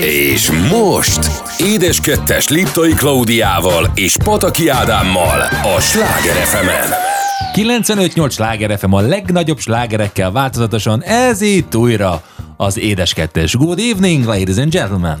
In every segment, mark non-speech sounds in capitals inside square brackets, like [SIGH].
És most Édes Kettes Liptai Klaudiával és Pataki Ádámmal a Sláger fm 95-8 Sláger FM a legnagyobb slágerekkel változatosan, ez itt újra az Édes Kettes. Good evening, ladies and gentlemen!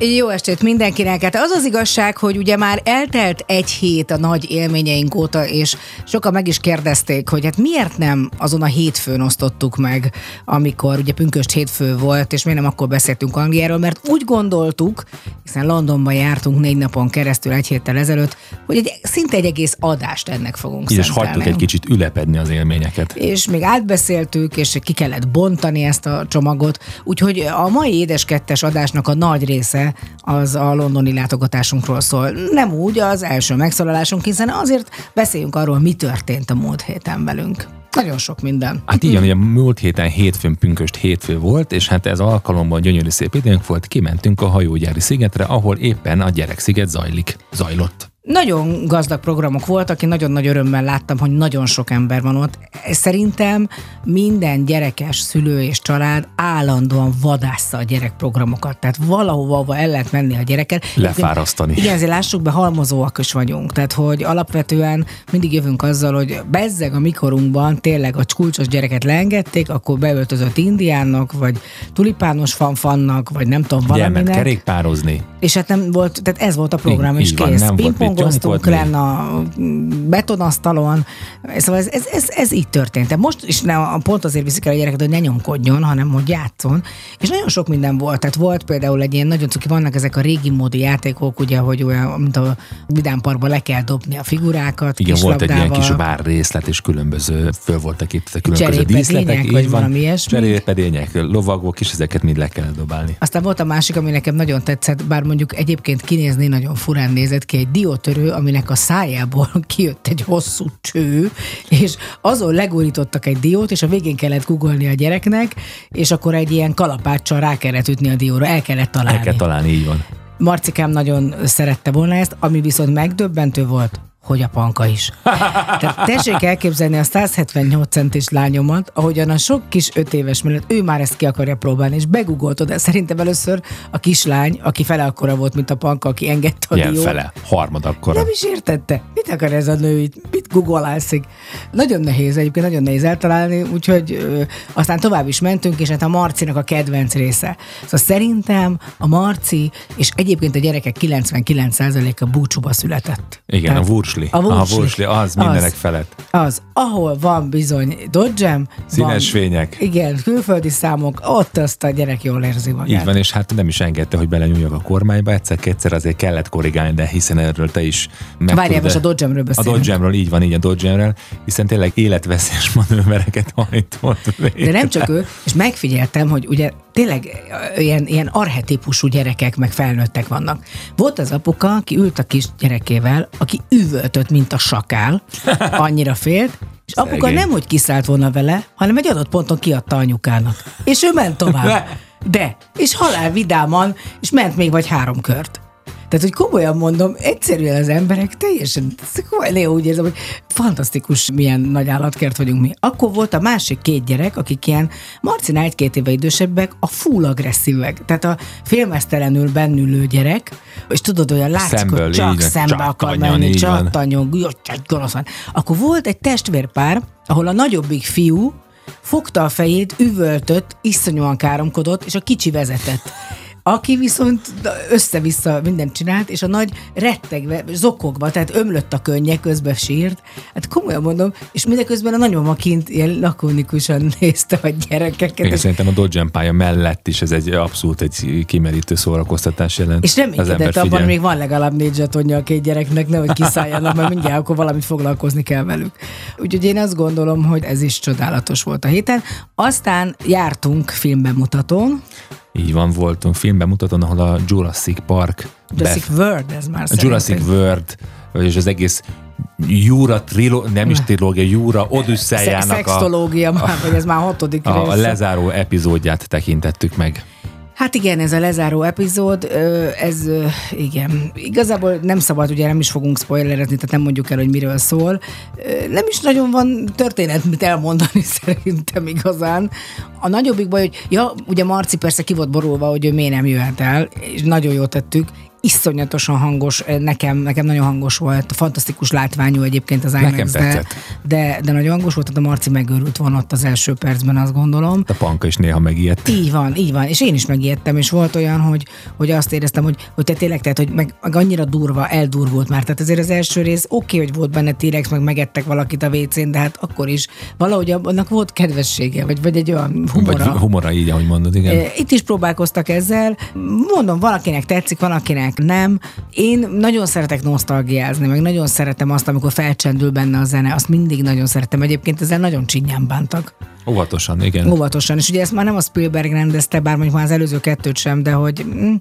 Jó estét mindenkinek! Hát az az igazság, hogy ugye már eltelt egy hét a nagy élményeink óta, és sokan meg is kérdezték, hogy hát miért nem azon a hétfőn osztottuk meg, amikor ugye pünköst hétfő volt, és miért nem akkor beszéltünk Angliáról, mert úgy gondoltuk, hiszen Londonban jártunk négy napon keresztül egy héttel ezelőtt, hogy egy, szinte egy egész adást ennek fogunk És hagytuk egy kicsit ülepedni az élményeket. És még átbeszéltük, és ki kellett bontani ezt a csomagot, úgyhogy a mai édes kettes adásnak a nagy része az a londoni látogatásunkról szól. Nem úgy az első megszólalásunk, hiszen azért beszéljünk arról, mi történt a múlt héten velünk. Nagyon sok minden. Hát így, ugye múlt héten hétfőn pünköst hétfő volt, és hát ez alkalommal gyönyörű szép időnk volt, kimentünk a hajógyári szigetre, ahol éppen a gyereksziget zajlik, zajlott. Nagyon gazdag programok voltak, én nagyon nagy örömmel láttam, hogy nagyon sok ember van ott. Szerintem minden gyerekes szülő és család állandóan vadásza a gyerekprogramokat. Tehát valahova el lehet menni a gyereket. Lefárasztani. Igen, ezért lássuk be, halmozóak is vagyunk. Tehát, hogy alapvetően mindig jövünk azzal, hogy bezzeg a mikorunkban tényleg a kulcsos gyereket leengedték, akkor beöltözött indiánnak, vagy tulipános fanfannak, vagy nem tudom, valaminek. Gyermek kerékpározni. És hát nem volt, tehát ez volt a program, és kész. Van, hangoztunk lenne a betonasztalon. Szóval ez, ez, ez, ez így történt. Most is ne, pont azért viszik el a gyereket, hogy ne nyomkodjon, hanem hogy játszon. És nagyon sok minden volt. Tehát volt például egy ilyen nagyon cuki, vannak ezek a régi módi játékok, ugye, hogy olyan, mint a Vidám Parkban le kell dobni a figurákat. Igen, volt labdával. egy ilyen kis bár részlet, és különböző, föl voltak itt a különböző díszletek. vagy van, valami ilyesmi. Cserépedények, lovagok, és ezeket mind le kell dobálni. Aztán volt a másik, ami nekem nagyon tetszett, bár mondjuk egyébként kinézni nagyon furán nézett ki, egy diót diótörő, aminek a szájából [LAUGHS] kijött egy hosszú cső, és azon legurítottak egy diót, és a végén kellett googolni a gyereknek, és akkor egy ilyen kalapáccsal rá kellett ütni a dióra, el kellett találni. El kell találni, így van. Marcikám nagyon szerette volna ezt, ami viszont megdöbbentő volt, hogy a panka is. Tehát tessék elképzelni a 178 centis lányomat, ahogyan a sok kis öt éves mellett ő már ezt ki akarja próbálni, és begugoltod, de szerintem először a kislány, aki fele akkora volt, mint a panka, aki engedte a Ilyen diót. fele, harmad akkora. Nem is értette. Mit akar ez a nő itt? Mit googolászik? Nagyon nehéz egyébként, nagyon nehéz eltalálni, úgyhogy ö, aztán tovább is mentünk, és hát a Marcinak a kedvenc része. Szóval szerintem a Marci, és egyébként a gyerekek 99%-a búcsúba született. Igen, Tehát, a Wurst Wursli. A Wursli. A az mindenek az, felett. Az, ahol van bizony Dodgem. Színes van, fények. Igen, külföldi számok, ott azt a gyerek jól érzi magát. Így van, és hát nem is engedte, hogy belenyúljak a kormányba, egyszer-kétszer azért kellett korrigálni, de hiszen erről te is Várjál, most a Dodgemről beszélünk. A Dodgemről, így van, így a Dodgemről, hiszen tényleg életveszélyes [LAUGHS] manővereket hajtott. De nem csak ő, és megfigyeltem, hogy ugye tényleg ilyen, ilyen arhetipusú gyerekek, meg felnőttek vannak. Volt az apuka, aki ült a kis gyerekével, aki üvöltött, mint a sakál, [LAUGHS] annyira félt, és Szegény. apuka nem, hogy kiszállt volna vele, hanem egy adott ponton kiadta anyukának. És ő ment tovább. De, és halál vidáman, és ment még vagy három kört. Tehát, hogy komolyan mondom, egyszerűen az emberek teljesen, Leo úgy érzem, hogy fantasztikus, milyen nagy állatkert vagyunk mi. Akkor volt a másik két gyerek, akik ilyen Marcina egy-két éve idősebbek, a full agresszívek. Tehát a félmeztelenül bennülő gyerek, és tudod, olyan látszik, Szemből, hogy csak így, szembe csak akar menni, csattanyog, gonoszan. Akkor volt egy testvérpár, ahol a nagyobbik fiú fogta a fejét, üvöltött, iszonyúan káromkodott, és a kicsi vezetett aki viszont össze-vissza mindent csinált, és a nagy rettegve, zokogva, tehát ömlött a könnye, közben sírt. Hát komolyan mondom, és mindeközben a nagymama kint ilyen lakonikusan [LAUGHS] nézte a gyerekeket. Én szerintem a Dodge pálya mellett is ez egy abszolút egy kimerítő szórakoztatás jelent. És reménykedett abban, még van legalább négy zsatonja a két gyereknek, nehogy kiszálljanak, mert mindjárt akkor valamit foglalkozni kell velük. Úgyhogy én azt gondolom, hogy ez is csodálatos volt a héten. Aztán jártunk filmbemutatón. Így van, voltunk filmbemutatón, ahol a Jurassic Park Jurassic bef- World, ez már A Jurassic World, és az egész Júra triló, nem is trilógia, Júra Odüsszejának a... Szextológia már, vagy ez már hatodik a, része. a lezáró epizódját tekintettük meg. Hát igen, ez a lezáró epizód, ez igen, igazából nem szabad, ugye nem is fogunk spoilerezni, tehát nem mondjuk el, hogy miről szól. Nem is nagyon van történet, mit elmondani [LAUGHS] szerintem igazán. A nagyobbik baj, hogy ja, ugye Marci persze ki volt borulva, hogy ő miért nem jöhet el, és nagyon jól tettük, iszonyatosan hangos, nekem, nekem nagyon hangos volt, fantasztikus látványú egyébként az IMAX, de, de, de nagyon hangos volt, tehát a Marci megőrült volna ott az első percben, azt gondolom. A panka is néha megijedt. Így van, így van, és én is megijedtem, és volt olyan, hogy, hogy azt éreztem, hogy, hogy te tényleg, tehát, hogy meg, meg annyira durva, eldurvult már, tehát azért az első rész oké, okay, hogy volt benne T-rex, meg megettek valakit a WC-n, de hát akkor is valahogy annak volt kedvessége, vagy, vagy egy olyan humora. Vagy humora, így, ahogy mondod, igen. Itt is próbálkoztak ezzel. Mondom, valakinek tetszik, valakinek nem. Én nagyon szeretek nosztalgiázni, meg nagyon szeretem azt, amikor felcsendül benne a zene, azt mindig nagyon szeretem. Egyébként ezzel nagyon csinyán bántak. Óvatosan, igen. Óvatosan, és ugye ezt már nem a Spielberg rendezte, bár mondjuk már az előző kettőt sem, de hogy mm,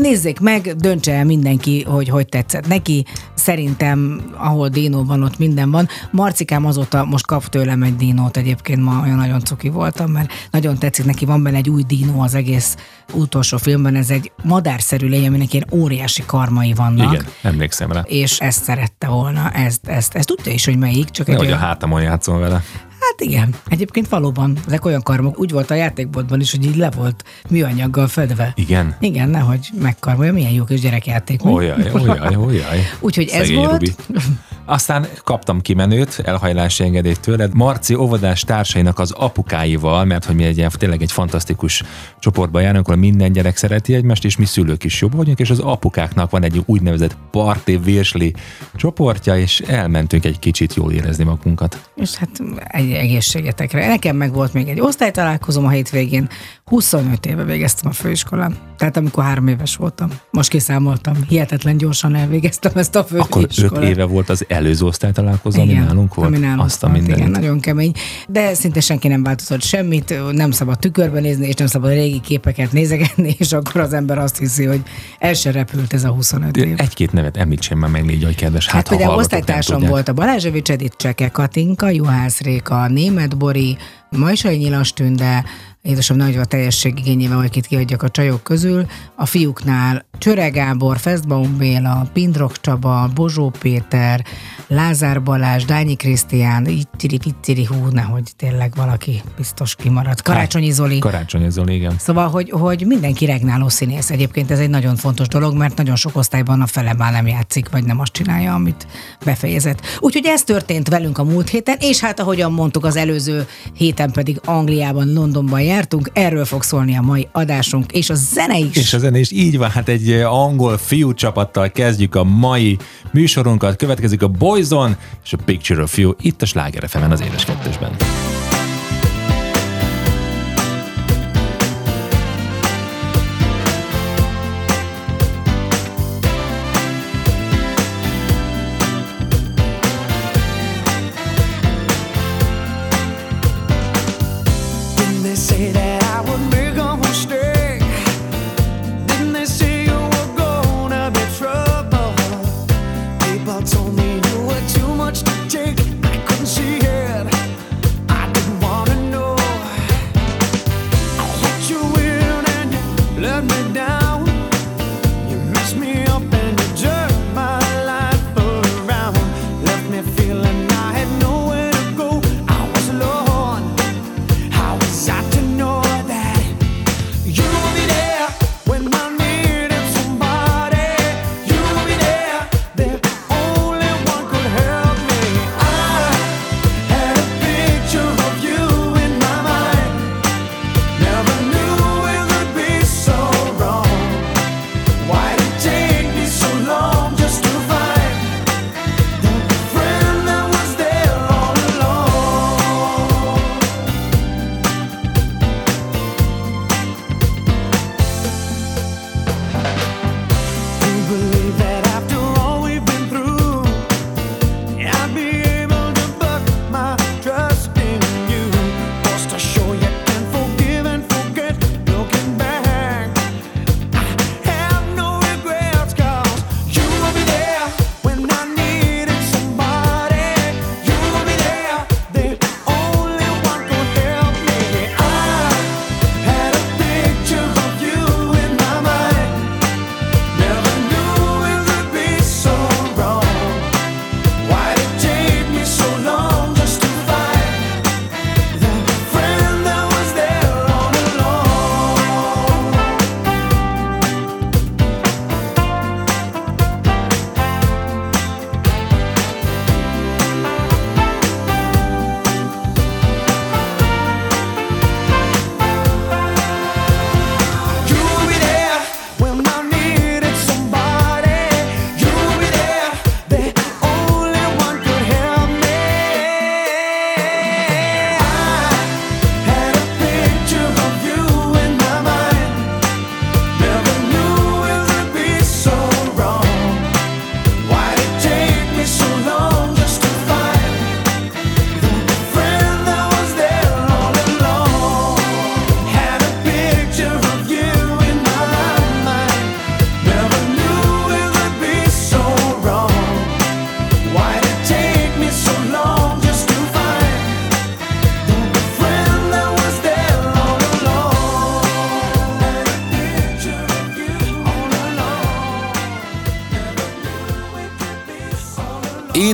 nézzék meg, döntse el mindenki, hogy hogy tetszett neki. Szerintem, ahol Dino van, ott minden van. Marcikám azóta most kap tőlem egy Dinót, egyébként ma olyan nagyon cuki voltam, mert nagyon tetszik neki, van benne egy új Dino az egész utolsó filmben, ez egy madárszerű lény, aminek ilyen óriási karmai vannak. Igen, emlékszem rá. És ezt szerette volna, ezt, ezt, ezt tudja is, hogy melyik, csak egy Hogy olyan... a hátamon játszom vele. Hát igen, egyébként valóban ezek olyan karmok, úgy volt a játékboltban is, hogy így le volt műanyaggal fedve. Igen? Igen, nehogy megkarmolja, milyen jó kis gyerekjáték. Olyaj, olyaj, olyaj. Úgyhogy ez volt. Rubi. [LAUGHS] Aztán kaptam kimenőt, elhajlási engedélyt tőled, Marci óvodás társainak az apukáival, mert hogy mi egy ilyen, tényleg egy fantasztikus csoportban járunk, ahol minden gyerek szereti egymást, és mi szülők is jobb vagyunk, és az apukáknak van egy úgynevezett parti virsli csoportja, és elmentünk egy kicsit jól érezni magunkat. És hát egy egészségetekre. Nekem meg volt még egy osztálytalálkozom a hétvégén, 25 éve végeztem a főiskolán. Tehát amikor három éves voltam. Most kiszámoltam. Hihetetlen gyorsan elvégeztem ezt a főiskolát. Akkor öt éve volt az előző osztálytalálkozó, ami nálunk volt? Ami nálunk Azt a volt, igen, nagyon kemény. De szinte senki nem változott semmit, nem szabad tükörbe nézni, és nem szabad régi képeket nézegetni, és akkor az ember azt hiszi, hogy el se repült ez a 25 év. Egy-két nevet említsen már meg, légy, hogy kedves. Hát, hát például osztálytársam volt a Balázsevics Edith Cseke, Katinka, Juhász Réka, Német Bori, Majsai Nyilas Tünde, édesem nagy a teljesség igényével, hogy kit kiadjak a csajok közül. A fiúknál Csöre Gábor, Festbaum Béla, Pindrok Csaba, Bozsó Péter, Lázár Balázs, Dányi Krisztián, ittiri pittiri hú, nehogy tényleg valaki biztos kimaradt. Karácsonyi Zoli. Karácsonyi Zoli, igen. Szóval, hogy, hogy mindenki regnáló színész. Egyébként ez egy nagyon fontos dolog, mert nagyon sok osztályban a fele már nem játszik, vagy nem azt csinálja, amit befejezett. Úgyhogy ez történt velünk a múlt héten, és hát ahogyan mondtuk, az előző héten pedig Angliában, Londonban jártunk, erről fog szólni a mai adásunk, és a zene is. És a zene is, így van, hát egy angol fiú csapattal kezdjük a mai műsorunkat, következik a Boyzone és a Picture of You, itt a Sláger az édes kettősben.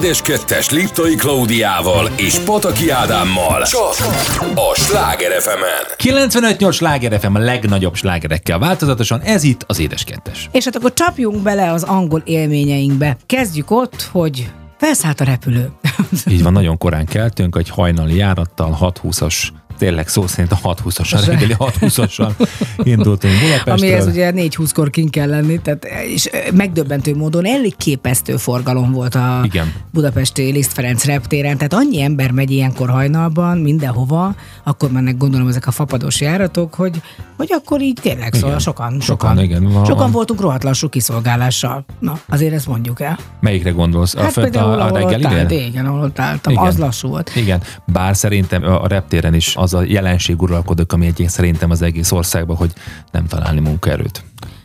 Édes Kettes Liptai Klaudiával és Pataki Ádámmal. Csak a Sláger fm 95-8 Sláger FM a legnagyobb slágerekkel változatosan, ez itt az Édes Kettes. És hát akkor csapjunk bele az angol élményeinkbe. Kezdjük ott, hogy felszállt a repülő. Így van, nagyon korán keltünk, egy hajnali járattal, 6.20-as tényleg szó szerint a 6.20-as, a reggeli 6.20-assal [LAUGHS] indultunk Budapestről. Amihez ugye 4.20-kor kint kell lenni, tehát, és megdöbbentő módon elég képesztő forgalom volt a Igen. budapesti Liszt Ferenc reptéren, tehát annyi ember megy ilyenkor hajnalban mindenhova, akkor mennek gondolom ezek a fapados járatok, hogy, hogy akkor így tényleg, szóval Igen. sokan, Sokan, sokan, igen, van. sokan voltunk rohadt lassú kiszolgálással. Na, azért ezt mondjuk el. Melyikre gondolsz? A, fönt a, a reggelinél? állt, igen, ahol ott álltam, Igen. az lassú volt. Igen, bár szerintem a a reptéren is az a jelenség uralkodik, ami egyébként szerintem az egész országban, hogy nem találni munkaerőt.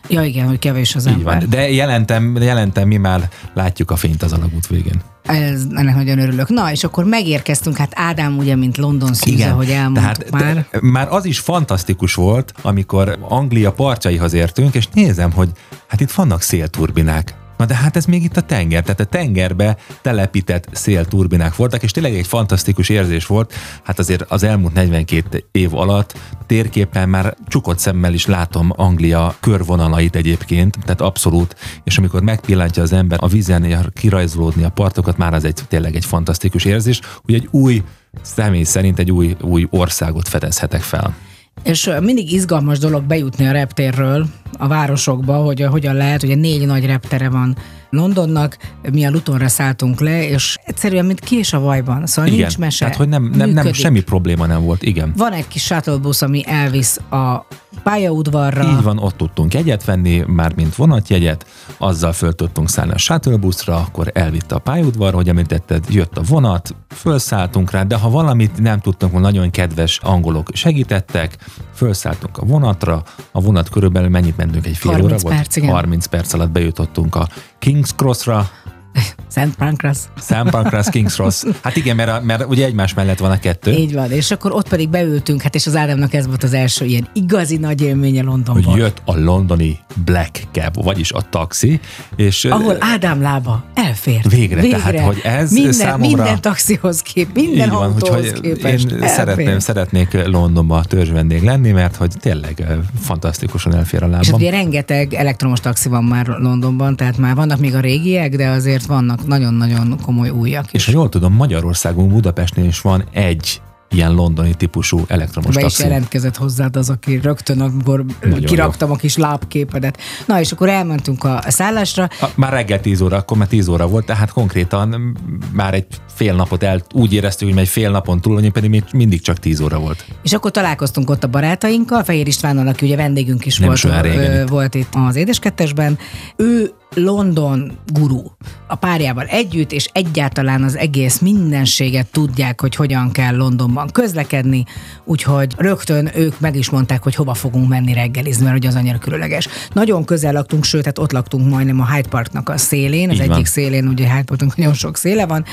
Ja igen, hogy kevés az Így ember. van. De jelentem, jelentem, mi már látjuk a fényt az alagút végén. Ez, ennek nagyon örülök. Na, és akkor megérkeztünk, hát Ádám ugye, mint London szűze, hogy elmondtuk tehát, már. De, már az is fantasztikus volt, amikor Anglia partjaihoz értünk, és nézem, hogy hát itt vannak szélturbinák. Na de hát ez még itt a tenger, tehát a tengerbe telepített szélturbinák voltak, és tényleg egy fantasztikus érzés volt. Hát azért az elmúlt 42 év alatt térképen már csukott szemmel is látom Anglia körvonalait egyébként, tehát abszolút, és amikor megpillantja az ember a vízen kirajzolódni a partokat, már az egy tényleg egy fantasztikus érzés, hogy egy új személy szerint egy új, új országot fedezhetek fel. És mindig izgalmas dolog bejutni a reptérről a városokba, hogy hogyan lehet, ugye négy nagy reptere van Londonnak, mi a Lutonra szálltunk le, és egyszerűen, mint kés a vajban, szóval Igen, nincs mese. tehát hogy nem, nem, nem működik. semmi probléma nem volt, igen. Van egy kis shuttlebusz, ami elvisz a pályaudvarra. Így van, ott tudtunk jegyet venni, már mint vonatjegyet, azzal föl tudtunk szállni a shuttlebuszra, akkor elvitte a pályaudvar, hogy említetted, jött a vonat, fölszálltunk rá, de ha valamit nem tudtunk, nagyon kedves angolok segítettek, fölszálltunk a vonatra, a vonat körülbelül mennyit mentünk, egy fél 30 óra volt? perc, igen. 30 perc alatt bejutottunk a King's Crossra, [LAUGHS] Szent Pancras. Sam Pancras, King's Cross. [LAUGHS] Hát igen, mert, mert ugye egymás mellett van a kettő. Így van, és akkor ott pedig beültünk, hát és az Ádámnak ez volt az első ilyen igazi nagy élménye Londonban. hogy jött a londoni Black Cab, vagyis a taxi, és ahol Ádám lába elfért. Végre, tehát, hogy ez minden, számomra- Minden taxihoz kép, minden van, autóhoz képest én elfér. szeretném, szeretnék Londonba törzsvendég lenni, mert hogy tényleg fantasztikusan elfér a És hát lábam. ugye rengeteg elektromos taxi van már Londonban, tehát már vannak még a régiek, de azért vannak nagyon-nagyon komoly újak És is. ha jól tudom, Magyarországon, Budapestnél is van egy ilyen londoni típusú elektromos Be is taxi. jelentkezett hozzád az, aki rögtön, amikor Nagyon kiraktam a kis lábképedet. Na, és akkor elmentünk a szállásra, A- Már reggel 10 óra, akkor már 10 óra volt, tehát konkrétan már egy fél napot el, úgy éreztük, hogy egy fél napon túl, pedig még mindig csak 10 óra volt. És akkor találkoztunk ott a barátainkkal, Fehér Istvánnal, aki ugye vendégünk is Nem volt, is ö, volt itt az Édeskettesben. Ő London guru a párjával együtt, és egyáltalán az egész mindenséget tudják, hogy hogyan kell Londonban közlekedni, úgyhogy rögtön ők meg is mondták, hogy hova fogunk menni reggelizni, mert ugye az annyira különleges. Nagyon közel laktunk, sőt, hát ott laktunk majdnem a Hyde Parknak a szélén, az Így egyik van. szélén, ugye Hyde Parknak nagyon sok széle van,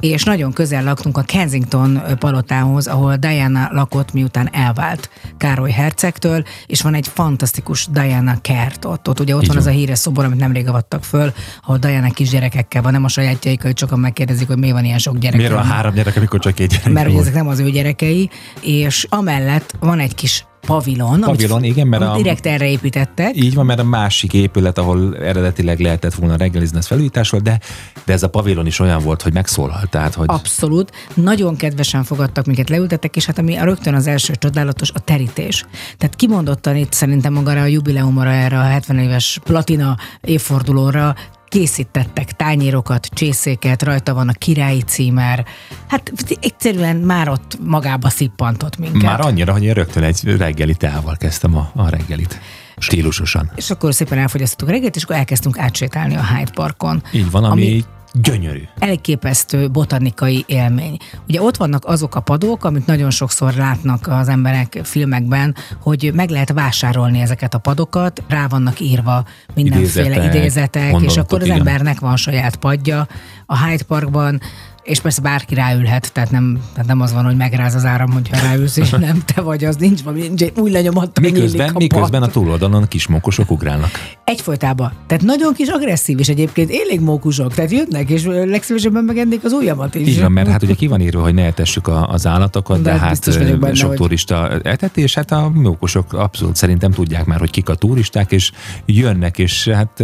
és nagyon közel laktunk a Kensington palotához, ahol Diana lakott, miután elvált Károly hercegtől, és van egy fantasztikus Diana kert ott. Ott ugye ott Így van az a van. híres szobor, amit nemrég avattak föl, ahol Diana kisgyerekekkel van, nem a sajátjaikkal, hogy sokan megkérdezik, hogy miért van ilyen sok gyerek. Miért van három gyerek, amikor csak egy gyerek Mert volt? ezek nem az ő gyerekei, és amellett van egy kis pavilon, Pavilon, amit, igen, mert amit a- direkt erre építettek. Így van, mert a másik épület, ahol eredetileg lehetett volna reggelizni, ez felújítás volt, de, de ez a pavilon is olyan volt, hogy megszólalt. Tehát, hogy Abszolút. Nagyon kedvesen fogadtak minket, leültettek, és hát ami a rögtön az első csodálatos, a terítés. Tehát kimondottan itt szerintem magára a jubileumra, erre a 70 éves platina évfordulóra készítettek tányérokat, csészéket, rajta van a királyi címer. Hát egyszerűen már ott magába szippantott minket. már annyira, hogy én rögtön egy reggeli teával kezdtem a, a reggelit. Stílusosan. És akkor szépen elfogyasztottuk a reggelt, és akkor elkezdtünk átsétálni a Hyde Parkon. Így van, ami, ami gyönyörű. elképesztő botanikai élmény. Ugye ott vannak azok a padok, amit nagyon sokszor látnak az emberek filmekben, hogy meg lehet vásárolni ezeket a padokat, rá vannak írva mindenféle Idézetek, idézetek, és akkor az igen. embernek van saját padja a Hyde Parkban. És persze bárki ráülhet, tehát nem, tehát nem az van, hogy megráz az áram, hogyha ráülsz, és nem te vagy, az nincs, valami, nincs új lenyomat, Miközben, miközben a túloldalon a kis mókusok ugrálnak. Egyfolytában. Tehát nagyon kis agresszív, és egyébként élénk mókusok, tehát jönnek, és legszívesebben megennék az ujjamat is. Így van, mert hát ugye ki van írva, hogy ne etessük a, az állatokat, de, De hát benne, sok hogy- turista eteti, és hát a mókusok abszolút szerintem tudják már, hogy kik a turisták, és jönnek, és hát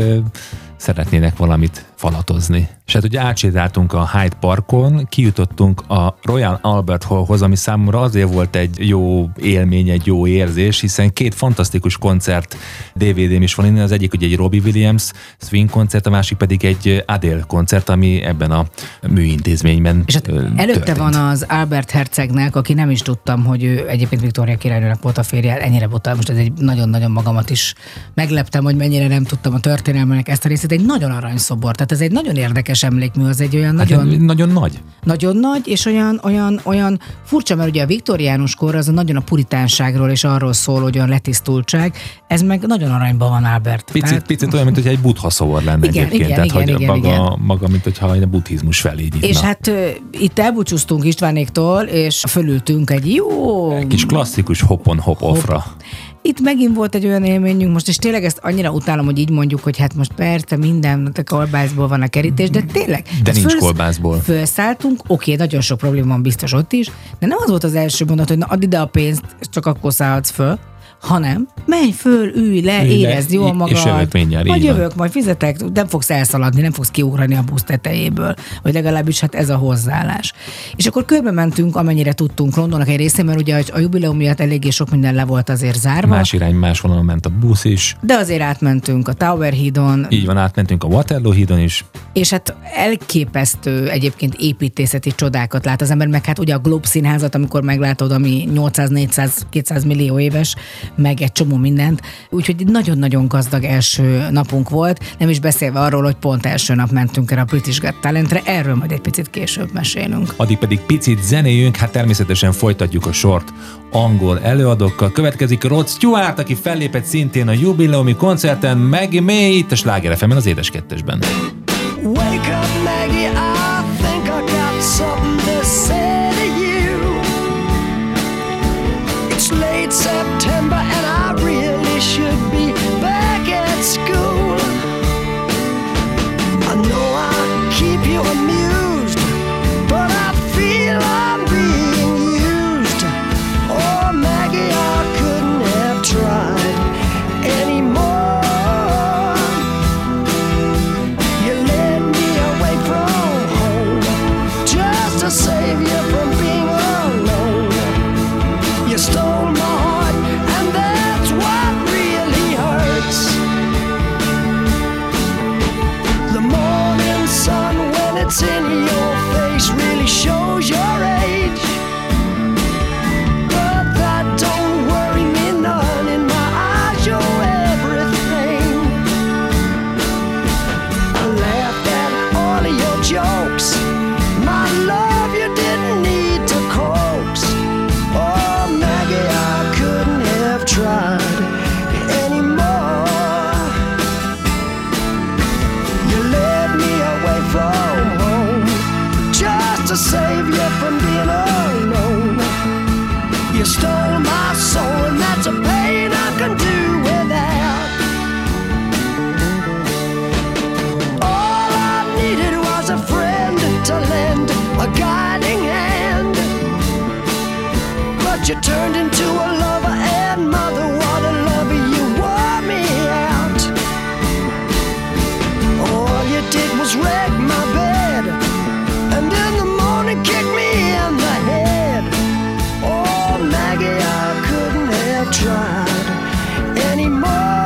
szeretnének valamit falatozni. És hát ugye átsétáltunk a Hyde Parkon, kijutottunk a Royal Albert Hallhoz, ami számomra azért volt egy jó élmény, egy jó érzés, hiszen két fantasztikus koncert DVD-m is van innen, az egyik ugye egy Robbie Williams swing koncert, a másik pedig egy Adele koncert, ami ebben a műintézményben És hát előtte van az Albert Hercegnek, aki nem is tudtam, hogy ő egyébként Viktória királynőnek volt a férje, ennyire volt, most ez egy nagyon-nagyon magamat is megleptem, hogy mennyire nem tudtam a történelmének ezt a részét. Egy nagyon aranyszobor, tehát ez egy nagyon érdekes emlékmű, az egy olyan Hát nagyon, nagyon nagy. nagyon nagy, és olyan, olyan, olyan furcsa, mert ugye a viktoriánus kor az a nagyon a puritánságról és arról szól, hogy olyan letisztultság, ez meg nagyon aranyban van Albert. Picit, Tehát- picit olyan, mint hogy egy buddha szobor lenne Igen, egyébként. igen, Tehát, igen, hogy igen, maga, igen. maga, mint hogyha a buddhizmus felé nyitna. és hát itt elbúcsúztunk Istvánéktól, és fölültünk egy jó Kis klasszikus hop-on hop-offra. Itt megint volt egy olyan élményünk most, és tényleg ezt annyira utálom, hogy így mondjuk, hogy hát most persze minden, a kolbászból van a kerítés, de tényleg. De nincs kolbászból. Felszálltunk, oké, nagyon sok probléma van biztos ott is, de nem az volt az első mondat, hogy na add ide a pénzt, csak akkor szállhatsz föl, hanem menj föl, ülj le, Ülj le, érezd jól és magad. jövök mindjárt, Majd van. jövök, majd fizetek, nem fogsz elszaladni, nem fogsz kiugrani a busz tetejéből, vagy legalábbis hát ez a hozzáállás. És akkor körbe mentünk, amennyire tudtunk Londonnak egy részén, mert ugye a jubileum miatt eléggé sok minden le volt azért zárva. Más irány, más vonalon ment a busz is. De azért átmentünk a Tower hídon, Így van, átmentünk a Waterloo hídon is. és hát elképesztő egyébként építészeti csodákat lát az ember, meg hát ugye a Globe színházat, amikor meglátod, ami 800-400-200 millió éves, meg egy csomó mindent. Úgyhogy nagyon-nagyon gazdag első napunk volt, nem is beszélve arról, hogy pont első nap mentünk el a British Got Talentre, erről majd egy picit később mesélünk. Addig pedig picit zenéjünk, hát természetesen folytatjuk a sort angol előadókkal. Következik Rod Stewart, aki fellépett szintén a jubileumi koncerten, Maggie May itt a Sláger az édes kettesben. Anymore.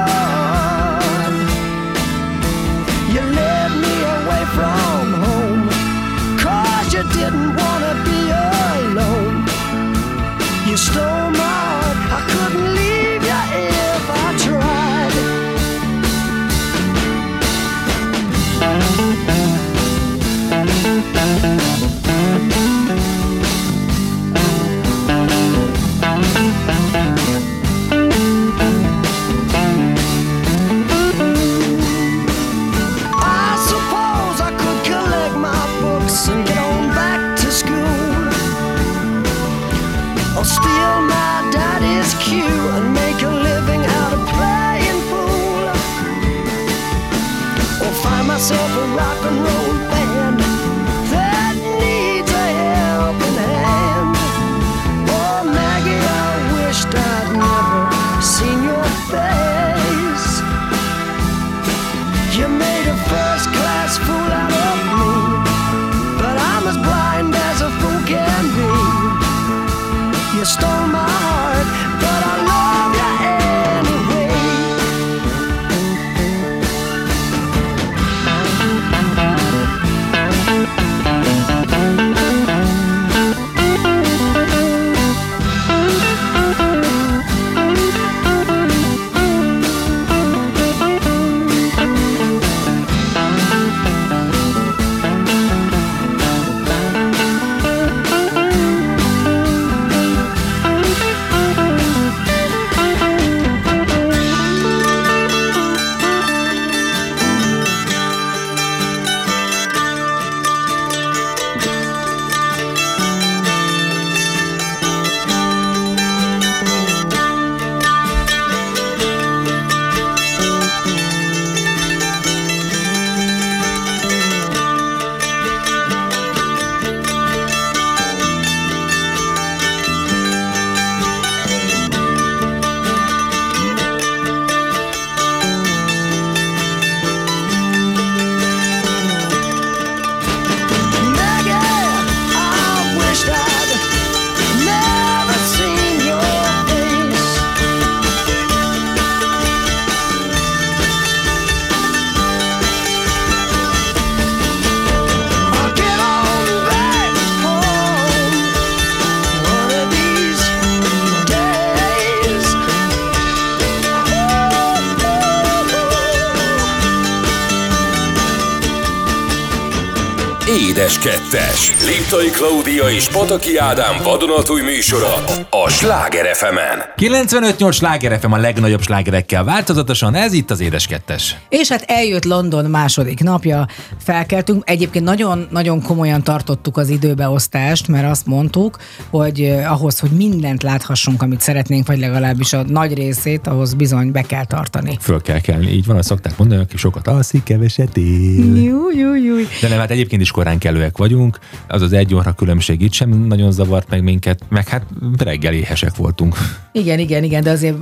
Conecta. Kettes. Liptai Klaudia és Pataki Ádám vadonatúj műsora a Sláger fm 95-8 sláger FM a legnagyobb slágerekkel változatosan, ez itt az Édes Kettes. És hát eljött London második napja, felkeltünk. Egyébként nagyon-nagyon komolyan tartottuk az időbeosztást, mert azt mondtuk, hogy eh, ahhoz, hogy mindent láthassunk, amit szeretnénk, vagy legalábbis a nagy részét, ahhoz bizony be kell tartani. Föl kell kelni, így van, azt szokták mondani, aki sokat alszik, keveset él. Jú, jú, jú. De nem, hát egyébként is korán kellőek vagyunk, az az egy óra különbség itt sem nagyon zavart meg minket, meg hát reggel éhesek voltunk. Igen, igen, igen, de azért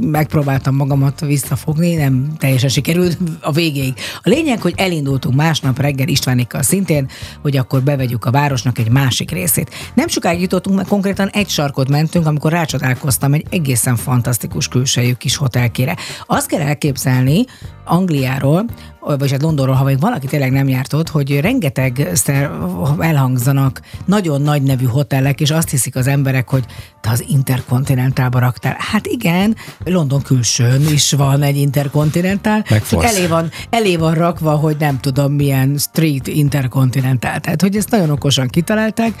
megpróbáltam magamat visszafogni, nem teljesen sikerült a végéig. A lényeg, hogy elindultunk másnap reggel Istvánikkal szintén, hogy akkor bevegyük a városnak egy másik részét. Nem sokáig jutottunk, mert konkrétan egy sarkot mentünk, amikor rácsodálkoztam egy egészen fantasztikus külsejű kis hotelkére. Azt kell elképzelni Angliáról, vagy hát Londonról, ha még valaki tényleg nem járt ott, hogy rengeteg elhangzanak nagyon nagy nevű hotelek, és azt hiszik az emberek, hogy te az interkontinentálba raktál. Hát igen, London külsőn is van egy interkontinentál, csak elé van, elé van rakva, hogy nem tudom milyen street interkontinentál. Tehát, hogy ezt nagyon okosan kitalálták,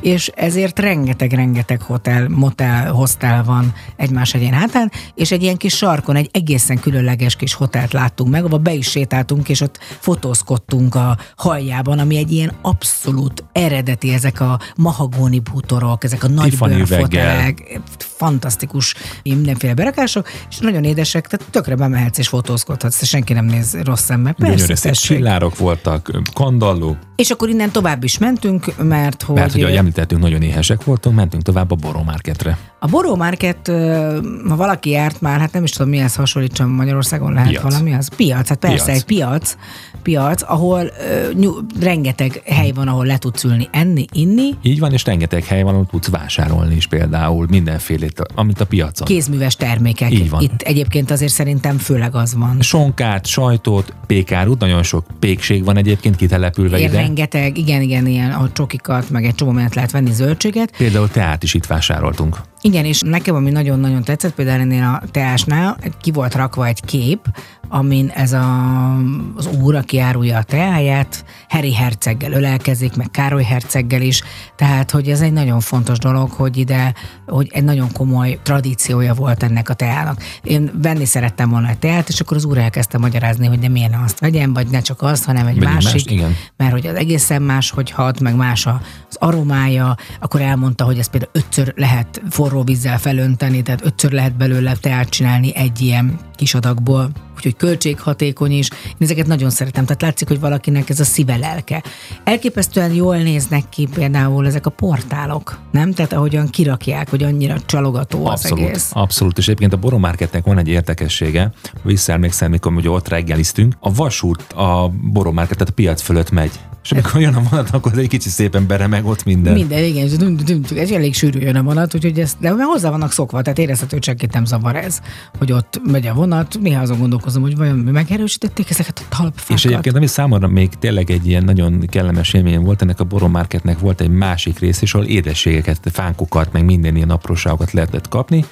és ezért rengeteg-rengeteg hotel, motel, hostel van egymás egyén hátán, és egy ilyen kis sarkon egy egészen különleges kis hotelt láttunk meg, ahol be is sétáltunk, és ott fotózkodtunk a haljában, ami egy ilyen abszolút eredeti, ezek a mahagóni bútorok, ezek a nagy bőrfotelek, fantasztikus mindenféle berakások, és nagyon édesek, tehát tökre bemehetsz és fotózkodhatsz, és senki nem néz rossz szemmel. Persze, csillárok voltak, kandalló, És akkor innen tovább is mentünk, mert hogy... mert hogy ahogy említettünk, nagyon éhesek voltunk, mentünk tovább a Boró Marketre. A Boró Market, ha valaki járt már, hát nem is tudom, mihez hasonlítsam Magyarországon lehet Piac. valami, az piac, hát persze, Piac. egy piac, piac, ahol ö, nyú, rengeteg hely van, ahol le tudsz ülni, enni, inni, Így van, és rengeteg hely van, ahol tudsz vásárolni is például mindenfélét, amit a piacon. kézműves termékek. Így van. Itt egyébként azért szerintem főleg az van. Sonkát, sajtot, pékárút, nagyon sok pékség van egyébként kitelepülve Ilyen ide. rengeteg, igen, igen, ilyen a csokikat, meg egy csomó mindent lehet venni, zöldséget. Például teát is itt vásároltunk. Igen, és nekem ami nagyon-nagyon tetszett, például ennél a teásnál ki volt rakva egy kép, amin ez a, az úr, aki árulja a teáját, Harry herceggel ölelkezik, meg Károly herceggel is, tehát, hogy ez egy nagyon fontos dolog, hogy ide, hogy egy nagyon komoly tradíciója volt ennek a teának. Én venni szerettem volna egy teát, és akkor az úr elkezdte magyarázni, hogy de miért ne azt vegyem, vagy ne csak azt, hanem egy Vegyünk másik, mást, igen. mert hogy az egészen más, hogy hat, meg más a- az aromája, akkor elmondta, hogy ezt például ötször lehet forró vízzel felönteni, tehát ötször lehet belőle teát csinálni egy ilyen kis adagból. Úgyhogy úgyhogy költséghatékony is. Én ezeket nagyon szeretem, tehát látszik, hogy valakinek ez a szíve lelke. Elképesztően jól néznek ki például ezek a portálok, nem? Tehát ahogyan kirakják, hogy annyira csalogató az Abszolút, egész. abszolút. És egyébként a Boromarketnek van egy érdekessége, visszaemlékszem, mikor ugye ott reggeliztünk, a vasút a Boromarket, tehát a piac fölött megy. És amikor jön a vonat, akkor egy kicsit szépen beremeg ott minden. Minden, igen, és ez elég sűrű jön a vonat, úgyhogy ezt, de már hozzá vannak szokva, tehát érezhető, hogy senkit nem zavar ez, hogy ott megy a vonat. Néha azon gondolkozom, hogy vajon megerősítették ezeket a talpfákat. És egyébként, ami számomra még tényleg egy ilyen nagyon kellemes élmény volt, ennek a Marketnek volt egy másik rész, és ahol édességeket, fánkokat, meg minden ilyen apróságokat lehetett kapni,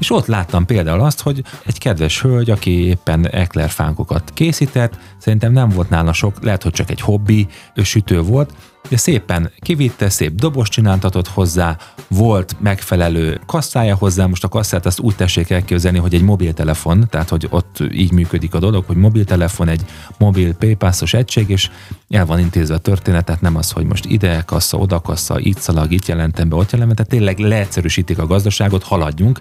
és ott láttam például azt, hogy egy kedves hölgy, aki éppen ekler fánkokat készített, szerintem nem volt nála sok, lehet, hogy csak egy hobbi sütő volt, de szépen kivitte, szép dobos csináltatott hozzá, volt megfelelő kasszája hozzá, most a kasszát azt úgy tessék elképzelni, hogy egy mobiltelefon, tehát hogy ott így működik a dolog, hogy mobiltelefon, egy mobil paypassos egység, és el van intézve a történet, tehát nem az, hogy most ide kassa, oda kassa, itt szalag, itt jelentem be, ott jelentem, tehát tényleg leegyszerűsítik a gazdaságot, haladjunk,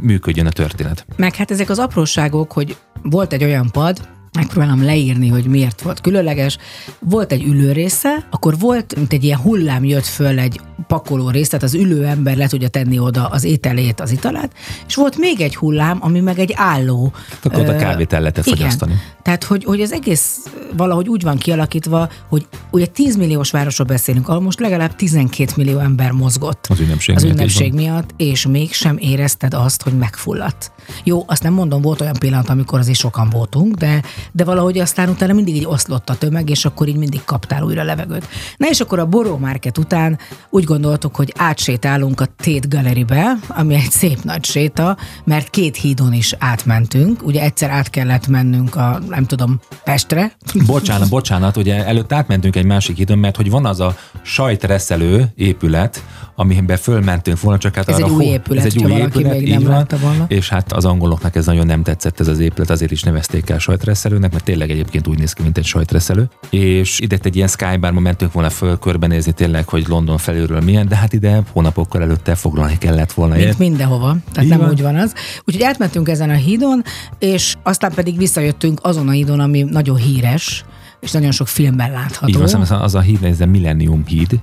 működjön a történet. Meg hát ezek az apróságok, hogy volt egy olyan pad, megpróbálom leírni, hogy miért volt különleges. Volt egy ülő része, akkor volt, mint egy ilyen hullám jött föl egy pakoló rész, tehát az ülő ember le tudja tenni oda az ételét, az italát, és volt még egy hullám, ami meg egy álló. Akkor oda ö, kávét el lehetett fogyasztani. Tehát, hogy, hogy az egész valahogy úgy van kialakítva, hogy ugye 10 milliós városról beszélünk, ahol most legalább 12 millió ember mozgott. Az ünnepség az miatt, ünnepség van. miatt, és mégsem érezted azt, hogy megfulladt. Jó, azt nem mondom, volt olyan pillanat, amikor azért sokan voltunk, de, de valahogy aztán utána mindig így oszlott a tömeg, és akkor így mindig kaptál újra levegőt. Na és akkor a Boró Market után úgy gondoltuk, hogy átsétálunk a Tate Gallerybe, ami egy szép nagy séta, mert két hídon is átmentünk. Ugye egyszer át kellett mennünk a, nem tudom, Pestre, Bocsánat, bocsánat, ugye előtt átmentünk egy másik hídon, mert hogy van az a sajtreszelő épület, amiben fölmentünk volna, csak hát Ez arra egy új épület, ez egy új épület, még nem van, látta volna. és hát az angoloknak ez nagyon nem tetszett ez az épület, azért is nevezték el sajtreszelőnek, mert tényleg egyébként úgy néz ki, mint egy sajtreszelő. És ide egy ilyen skybarba mentünk volna föl körbenézni tényleg, hogy London felülről milyen, de hát ide hónapokkal előtte foglalni kellett volna. mint Ért? mindenhova, tehát Így nem van. úgy van az. Úgyhogy átmentünk ezen a hídon, és aztán pedig visszajöttünk azon a hídon, ami nagyon híres, és nagyon sok filmben látható. Így van, az a- az a híd, ez a Millennium híd.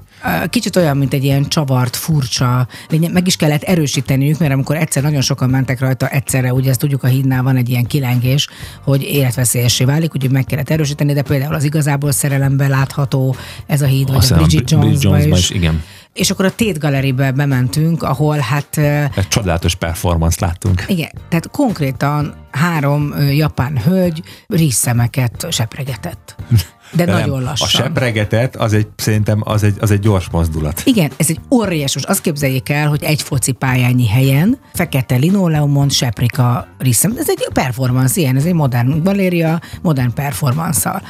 Kicsit olyan, mint egy ilyen csavart, furcsa, meg is kellett erősíteniük, mert amikor egyszer nagyon sokan mentek rajta, egyszerre, ugye ezt tudjuk, a hídnál van egy ilyen kilengés, hogy életveszélyessé válik, úgyhogy meg kellett erősíteni, de például az igazából szerelemben látható ez a híd, vagy Azt a Bridget Bridget Jonesba Jonesba is. is, igen. És akkor a Tate Gallerybe bementünk, ahol hát Egy csodálatos performance láttunk. igen, tehát konkrétan három japán hölgy ríszszemeket sepregetett. [LAUGHS] De, De nem, nagyon lassan. A sepregetet, az egy, szerintem az egy, az egy gyors mozdulat. Igen, ez egy óriásos. Azt képzeljék el, hogy egy focipályányi helyen fekete linoleumon seprik a ríszem. Ez egy performance, ilyen, ez egy modern galéria, modern performance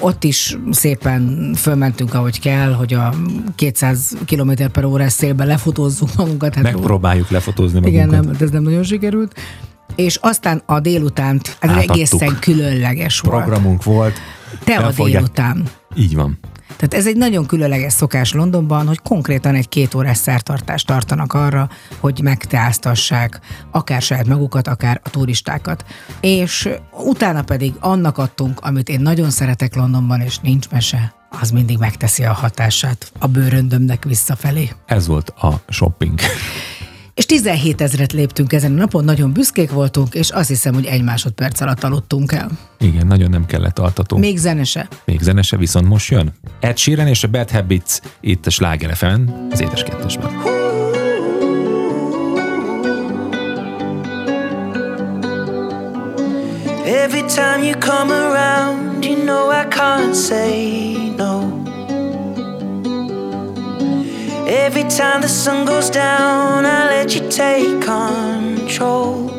Ott is szépen fölmentünk, ahogy kell, hogy a 200 km per órás szélben lefotózzuk magunkat. Hát Megpróbáljuk lefotózni magunkat. igen, nem, ez nem nagyon sikerült. És aztán a délutánt, Átadtuk. egészen különleges volt. Programunk volt. Te a délután. Így van. Tehát ez egy nagyon különleges szokás Londonban, hogy konkrétan egy két órás szertartást tartanak arra, hogy megteáztassák akár saját magukat, akár a turistákat. És utána pedig annak adtunk, amit én nagyon szeretek Londonban, és nincs mese, az mindig megteszi a hatását a bőröndömnek visszafelé. Ez volt a shopping. És 17 ezret léptünk ezen a napon, nagyon büszkék voltunk, és azt hiszem, hogy egy másodperc alatt aludtunk el. Igen, nagyon nem kellett altató. Még, zenese. Még zenese viszont most jön. Ed Sheeran és a Bad Habits itt a Sláger az édes kettesben. Every time you come around, you know I can't say no. Every time the sun goes down, I let you take control.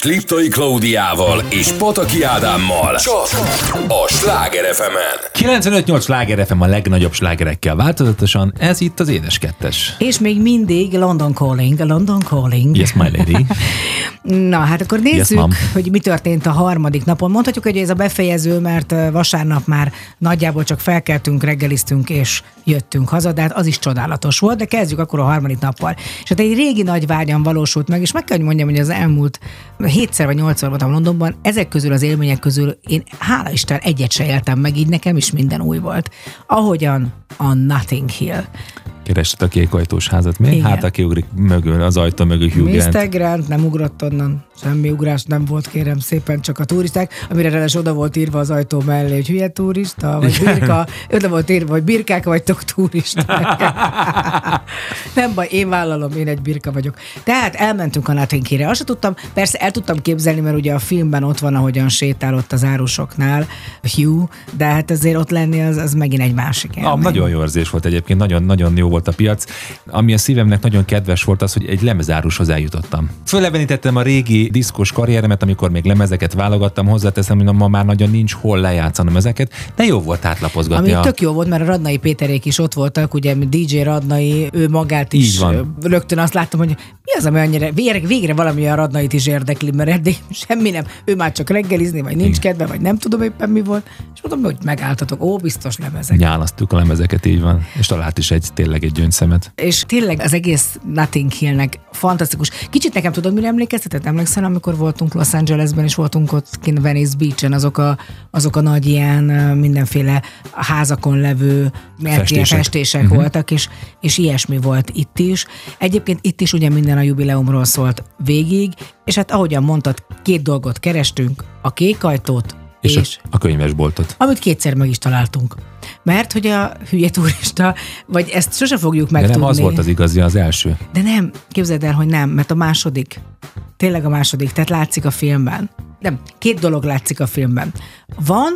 Kettes Liptai Klaudiával és Pataki Ádámmal. Csak a Sláger fm 95-8 sláger FM a legnagyobb slágerekkel változatosan, ez itt az Édes Kettes. És még mindig London Calling, London Calling. Yes, my lady. [LAUGHS] Na, hát akkor nézzük, ma'am. hogy mi történt a harmadik napon. Mondhatjuk, hogy ez a befejező, mert vasárnap már nagyjából csak felkeltünk, reggeliztünk és jöttünk haza, de hát az is csodálatos volt, de kezdjük akkor a harmadik nappal. És hát egy régi nagy vágyam valósult meg, és meg kell, hogy mondjam, hogy az elmúlt hétszer vagy nyolcszor voltam Londonban, ezek közül az élmények közül én hála Isten egyet se éltem meg, így nekem is minden új volt. Ahogyan a Notting Hill. Kerested a kék ajtós házat. Mi? Igen. Hát aki ugrik mögül, az ajtó mögül Hugh Grant. Mr. Grant nem ugrott onnan, semmi ugrás nem volt, kérem szépen, csak a turisták, amire ráadásul oda volt írva az ajtó mellé, hogy hülye turista, vagy birka, oda volt írva, hogy birkák vagytok turisták. [LAUGHS] nem baj, én vállalom, én egy birka vagyok. Tehát elmentünk a Hill-re. Azt tudtam, persze el tudtam képzelni, mert ugye a filmben ott van, ahogyan sétál ott az árusoknál Hugh, de hát azért ott lenni az, az megint egy másik Ah, élmény. nagyon jó érzés volt egyébként, nagyon, nagyon jó volt a piac. Ami a szívemnek nagyon kedves volt az, hogy egy lemezárushoz eljutottam. Föllevenítettem a régi diszkos karrieremet, amikor még lemezeket válogattam, hozzáteszem, hogy ma már nagyon nincs hol lejátszanom ezeket, de jó volt átlapozgatni. Ami a... tök jó volt, mert a Radnai Péterék is ott voltak, ugye DJ Radnai, ő magát is. Így van. Rögtön azt láttam, hogy mi az, ami annyira, végre, végre valami a Radnait is érdekli, mert eddig [LAUGHS] semmi nem. Ő már csak reggelizni, vagy nincs kedve, vagy nem tudom éppen mi volt. És mondom, hogy megálltatok, ó, biztos lemezek. Nyálasztuk a lemezeket, így van. És talált is egy tényleg egy gyöngyszemet. És tényleg az egész Notting Hillnek fantasztikus. Kicsit nekem tudod, mire emlékeztetett? Emlékszel, amikor voltunk Los Angelesben, és voltunk ott kint Venice Beach-en, azok a, azok a nagy ilyen mindenféle házakon levő Festések. festések uh-huh. voltak, és, és ilyesmi volt itt is. Egyébként itt is ugye minden a jubileumról szólt végig, és hát ahogyan mondtad, két dolgot kerestünk, a kék ajtót, És, és, és a, a könyvesboltot. amit kétszer meg is találtunk. Mert hogy a hülye turista, vagy ezt sose fogjuk De megtudni. nem az volt az igazi, az első. De nem, képzeld el, hogy nem, mert a második, tényleg a második, tehát látszik a filmben. Nem, két dolog látszik a filmben. Van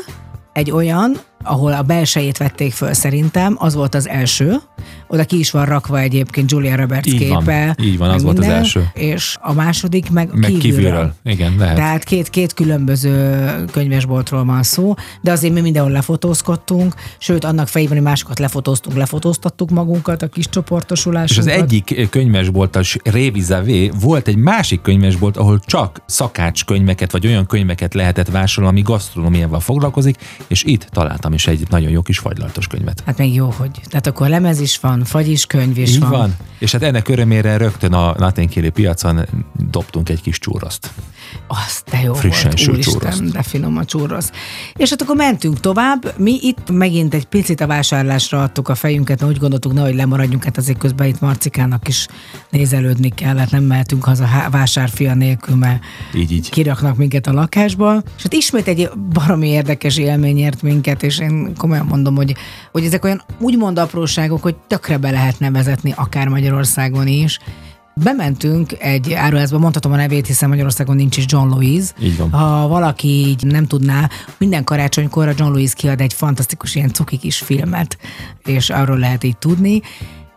egy olyan, ahol a belsejét vették föl szerintem, az volt az első, oda ki is van rakva egyébként Julia Roberts Így van, képe. így van, az meg volt az minden, első. És a második meg, Meg kívülről. Igen, lehet. Tehát két, két különböző könyvesboltról van szó, de azért mi mindenhol lefotózkodtunk, sőt, annak fejében, hogy másokat lefotóztunk, lefotóztattuk magunkat, a kis És csoportosulásunkat. az egyik könyvesbolt, a Révizavé, volt egy másik könyvesbolt, ahol csak szakács könyveket, vagy olyan könyveket lehetett vásárolni, ami gasztronómiával foglalkozik, és itt találtam is egy nagyon jó kis fagylaltos könyvet. Hát még jó, hogy. Tehát akkor lemez is van, fagyis könyv is Így van. van. És hát ennek örömére rögtön a Naténkéli piacon dobtunk egy kis csúroszt. Az de jó Frissen volt, úristen, de finom a csúrosz. És hát akkor mentünk tovább, mi itt megint egy picit a vásárlásra adtuk a fejünket, mert úgy gondoltuk, nehogy lemaradjunk, hát azért közben itt Marcikának is nézelődni kellett, nem mehetünk haza há- vásárfia nélkül, mert Így, így. kiraknak minket a lakásba. És hát ismét egy baromi érdekes élmény ért minket, és én komolyan mondom, hogy, hogy ezek olyan úgymond apróságok, hogy tökre be lehetne vezetni akár Magyarországon is. Bementünk egy áruházba, mondhatom a nevét, hiszen Magyarországon nincs is John Louise. Így van. Ha valaki így nem tudná, minden karácsonykor a John Louise kiad egy fantasztikus ilyen cuki kis filmet, és arról lehet így tudni.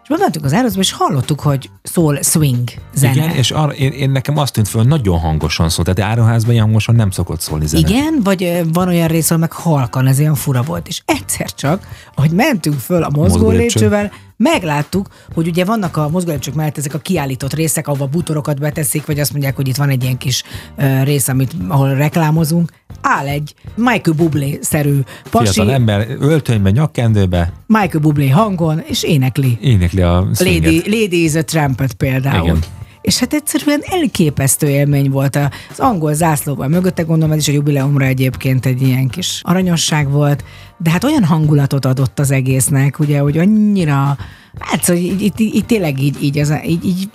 És bementünk az áruházba, és hallottuk, hogy szól swing zene. Igen, és arra, én, én, nekem azt tűnt föl, hogy nagyon hangosan szól. Tehát áruházban ilyen hangosan nem szokott szólni zene. Igen, vagy van olyan rész, ahol meg halkan, ez ilyen fura volt. És egyszer csak, ahogy mentünk föl a mozgó Mozgó lépcső. lépcsővel, megláttuk, hogy ugye vannak a mozgó lépcsők mellett ezek a kiállított részek, ahova butorokat beteszik, vagy azt mondják, hogy itt van egy ilyen kis ö, rész, amit, ahol reklámozunk. Áll egy Michael Bublé-szerű pasi, Fiatal ember öltönybe, nyakkendőbe Michael Bublé hangon, és énekli. énekli a swinget. Lady, Lady is a Trumpet például. Igen. És hát egyszerűen elképesztő élmény volt az angol zászlóval mögötte, gondolom ez is a jubileumra egyébként egy ilyen kis aranyosság volt, de hát olyan hangulatot adott az egésznek, ugye, hogy annyira, hát szóval így, így, így, tényleg így, így, ez, így, így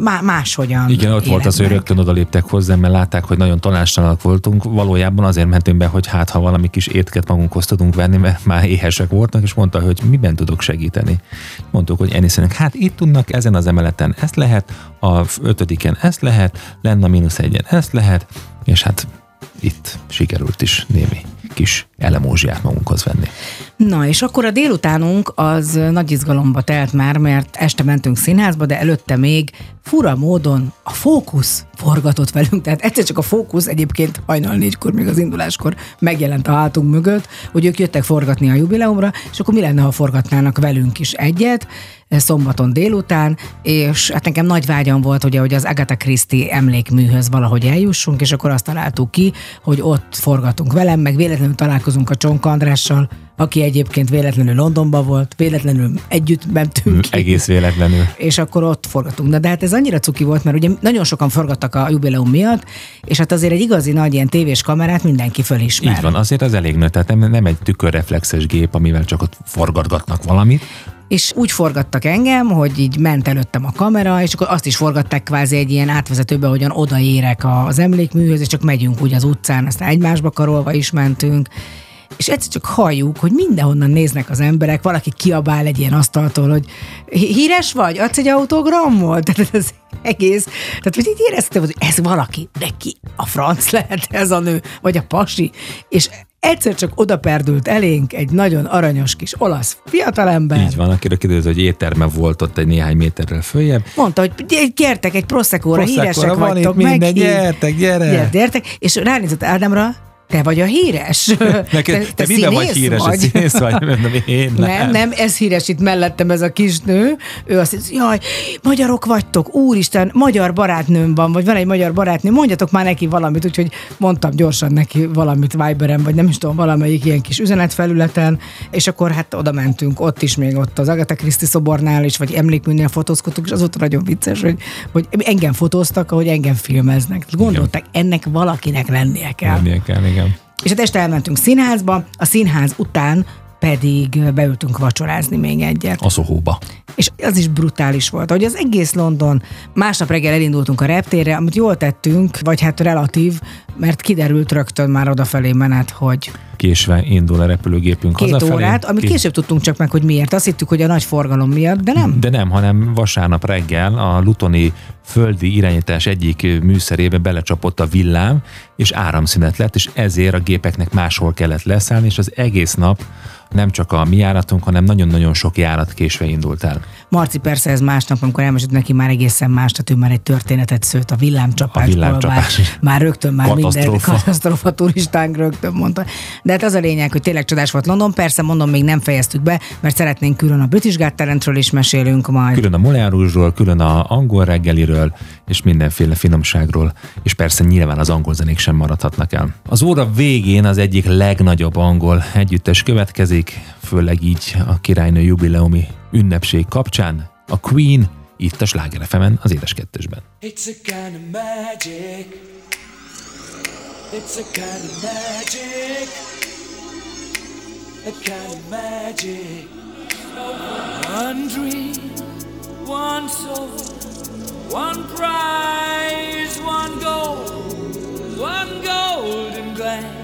má, máshogyan Igen, ott volt az, hogy rögtön oda léptek hozzám, mert látták, hogy nagyon tanástalanok voltunk. Valójában azért mentünk be, hogy hát ha valami kis étket magunkhoz tudunk venni, mert már éhesek voltak, és mondta, hogy miben tudok segíteni. Mondtuk, hogy Eniszenek, hát itt tudnak ezen az emeleten ezt lehet, a ötödiken ezt lehet, lenne a mínusz egyen ezt lehet, és hát itt sikerült is némi kis elemózsiát magunkhoz venni. Na, és akkor a délutánunk az nagy izgalomba telt már, mert este mentünk színházba, de előtte még fura módon a fókusz forgatott velünk, tehát egyszer csak a fókusz egyébként hajnal négykor, még az induláskor megjelent a hátunk mögött, hogy ők jöttek forgatni a jubileumra, és akkor mi lenne, ha forgatnának velünk is egyet, eh, szombaton délután, és hát nekem nagy vágyam volt, ugye, hogy az Agatha Christie emlékműhöz valahogy eljussunk, és akkor azt találtuk ki, hogy ott forgatunk velem, meg véletlenül találkozunk a Csonka Andrással, aki egyébként véletlenül Londonban volt, véletlenül együtt mentünk ki. Egész véletlenül. És akkor ott forgatunk. Na, de hát ez annyira cuki volt, mert ugye nagyon sokan forgattak a jubileum miatt, és hát azért egy igazi nagy ilyen tévés kamerát mindenki fölismer. Így van, azért az elég nő, tehát nem, nem egy tükörreflexes gép, amivel csak ott forgatgatnak valamit. És úgy forgattak engem, hogy így ment előttem a kamera, és akkor azt is forgatták kvázi egy ilyen átvezetőbe, hogyan odaérek az emlékműhöz, és csak megyünk úgy az utcán, aztán egymásba karolva is mentünk. És egyszer csak halljuk, hogy mindenhonnan néznek az emberek, valaki kiabál egy ilyen asztaltól, hogy "Hí- híres vagy, adsz egy autogramot? [LAUGHS] Tehát ez egész, tehát hogy így éreztem, hogy ez valaki, de ki a franc lehet ez a nő, vagy a pasi, és egyszer csak oda perdült elénk egy nagyon aranyos kis olasz fiatalember, Így van, akiről kiderült, hogy étterme volt ott egy néhány méterrel följebb. Mondta, hogy gy- gyertek egy proszekóra, híresek van itt vagytok, minden, meghív. gyertek, gyere! Gyere, gyertek, és ránézett Ádámra, te vagy a híres? [LAUGHS] Neked, te, te miben vagy színész híres, vagy? színész vagy? Mondom, én nem. Nem, nem, ez híres itt mellettem ez a kis nő. Ő azt mondja, jaj, magyarok vagytok, úristen, magyar barátnőm van, vagy van egy magyar barátnő, mondjatok már neki valamit, úgyhogy mondtam gyorsan neki valamit Viberen, vagy nem is tudom, valamelyik ilyen kis üzenetfelületen, és akkor hát oda mentünk, ott is még ott az Agatha Christie szobornál is, vagy emlékműnél fotózkodtunk, és az volt nagyon vicces, hogy, hogy engem fotóztak, ahogy engem filmeznek. Gondolták, ennek valakinek lennie kell. Lennie kell, igen. És hát este elmentünk színházba, a színház után pedig beültünk vacsorázni még egyet. A Sohóba. És az is brutális volt, hogy az egész London, másnap reggel elindultunk a reptérre, amit jól tettünk, vagy hát relatív, mert kiderült rögtön már odafelé menet, hogy késve indul a repülőgépünk Két hazafelé. órát, amit később tudtunk csak meg, hogy miért. Azt hittük, hogy a nagy forgalom miatt, de nem. De nem, hanem vasárnap reggel a Lutoni földi irányítás egyik műszerébe belecsapott a villám, és áramszünet lett, és ezért a gépeknek máshol kellett leszállni, és az egész nap nem csak a mi járatunk, hanem nagyon-nagyon sok járat késve indult el. Marci persze ez másnap, amikor elmesélt neki már egészen más, tehát ő már egy történetet szőtt a villámcsapásból. A villámcsapás. Már, már rögtön már minden Katasztrófa. katasztrófa turistánk rögtön mondta. De hát az a lényeg, hogy tényleg csodás volt London. Persze mondom, még nem fejeztük be, mert szeretnénk külön a British Got Talentről is mesélünk majd. Külön a Moulin Rouge-ról, külön a angol reggeliről, és mindenféle finomságról, és persze nyilván az angol zenék sem maradhatnak el. Az óra végén az egyik legnagyobb angol együttes következik, főleg így a királynő jubileumi ünnepség kapcsán, a Queen, itt a Sláger FM-en, az édes kettősben. It's a kind of magic. It's a kind of magic. A kind of magic. One dream, one soul, one prize, one goal, one golden glance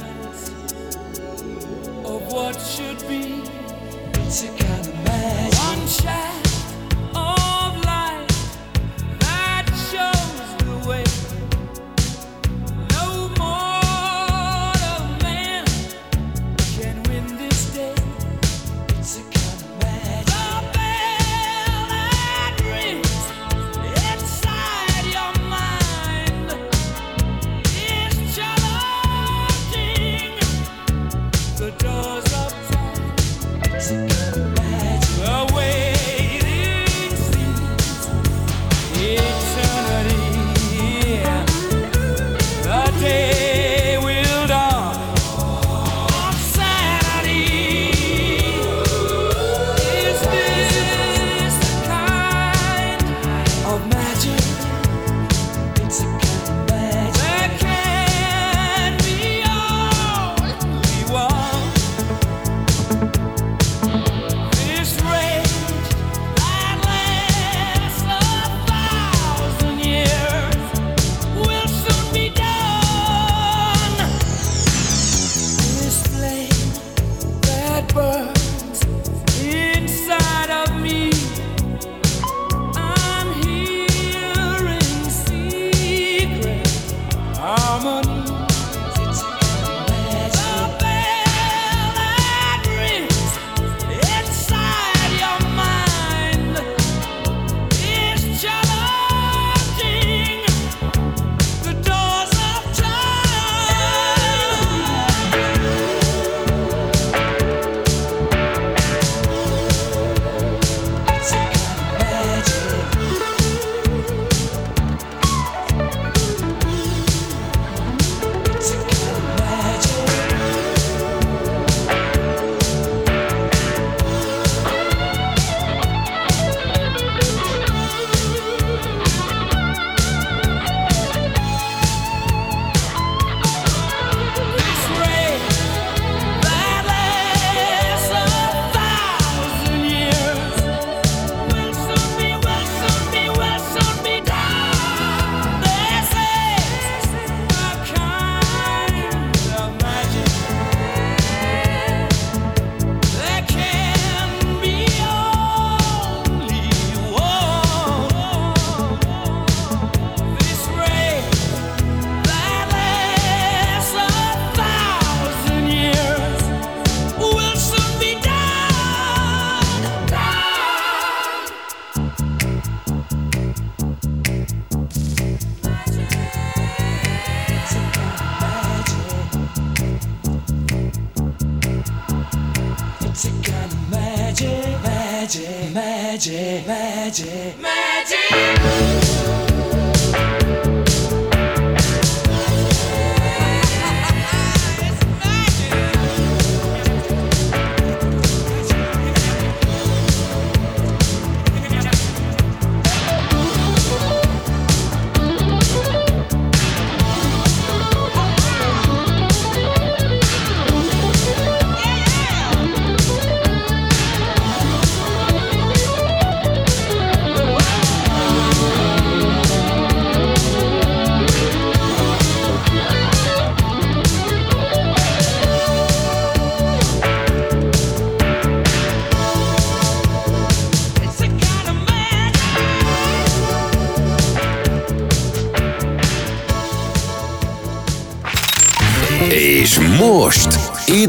of what should be. It's a kind of magic. One shaft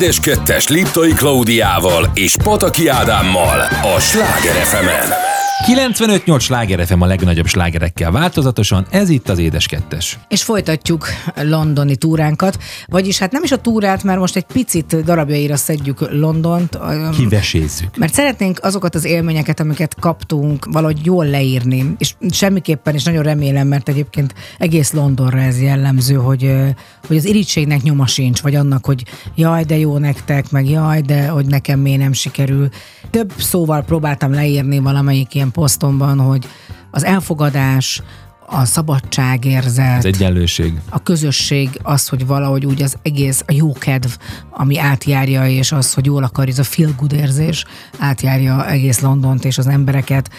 Édes Kettes Liptai Klaudiával és Pataki Ádámmal a Sláger fm 95-8 sláger FM a legnagyobb slágerekkel változatosan, ez itt az Édes Kettes. És folytatjuk londoni túránkat, vagyis hát nem is a túrát, mert most egy picit darabjaira szedjük Londont. Kivesézzük. Mert szeretnénk azokat az élményeket, amiket kaptunk, valahogy jól leírni, és semmiképpen, és nagyon remélem, mert egyébként egész Londonra ez jellemző, hogy, hogy az irítségnek nyoma sincs, vagy annak, hogy jaj, de jó nektek, meg jaj, de hogy nekem miért nem sikerül. Több szóval próbáltam leírni valamelyik ilyen posztomban, hogy az elfogadás, a szabadságérzet, Az egyenlőség. a közösség, az, hogy valahogy úgy az egész, a jókedv, ami átjárja, és az, hogy jól akar, ez a feel good érzés átjárja egész Londont és az embereket.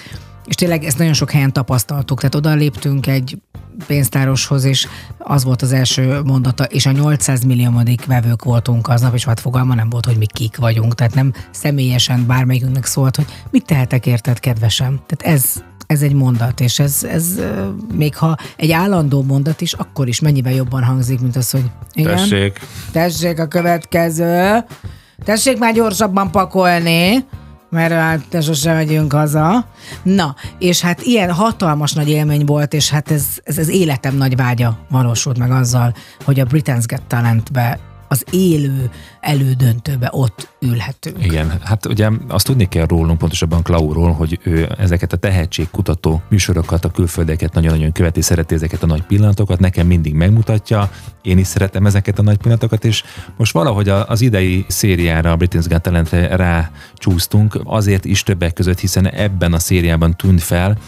És tényleg ezt nagyon sok helyen tapasztaltuk, tehát oda léptünk egy pénztároshoz, és az volt az első mondata, és a 800 milliómodik vevők voltunk aznap, és hát fogalma nem volt, hogy mi kik vagyunk, tehát nem személyesen bármelyikünknek szólt, hogy mit tehetek érted, kedvesem. Tehát ez, ez egy mondat, és ez, ez még ha egy állandó mondat is, akkor is mennyivel jobban hangzik, mint az, hogy igen, Tessék. tessék a következő, tessék már gyorsabban pakolni, mert hát te sosem megyünk haza. Na, és hát ilyen hatalmas nagy élmény volt, és hát ez, ez, ez életem nagy vágya valósult meg azzal, hogy a Britain's Got Talentbe az élő elődöntőbe ott ülhetünk. Igen, hát ugye azt tudni kell rólunk, pontosabban Klauról, hogy ő ezeket a tehetségkutató műsorokat, a külföldeket nagyon-nagyon követi, szereti ezeket a nagy pillanatokat, nekem mindig megmutatja, én is szeretem ezeket a nagy pillanatokat, és most valahogy az idei szériára, a Britain's Got Talentre rácsúsztunk, azért is többek között, hiszen ebben a szériában tűnt fel,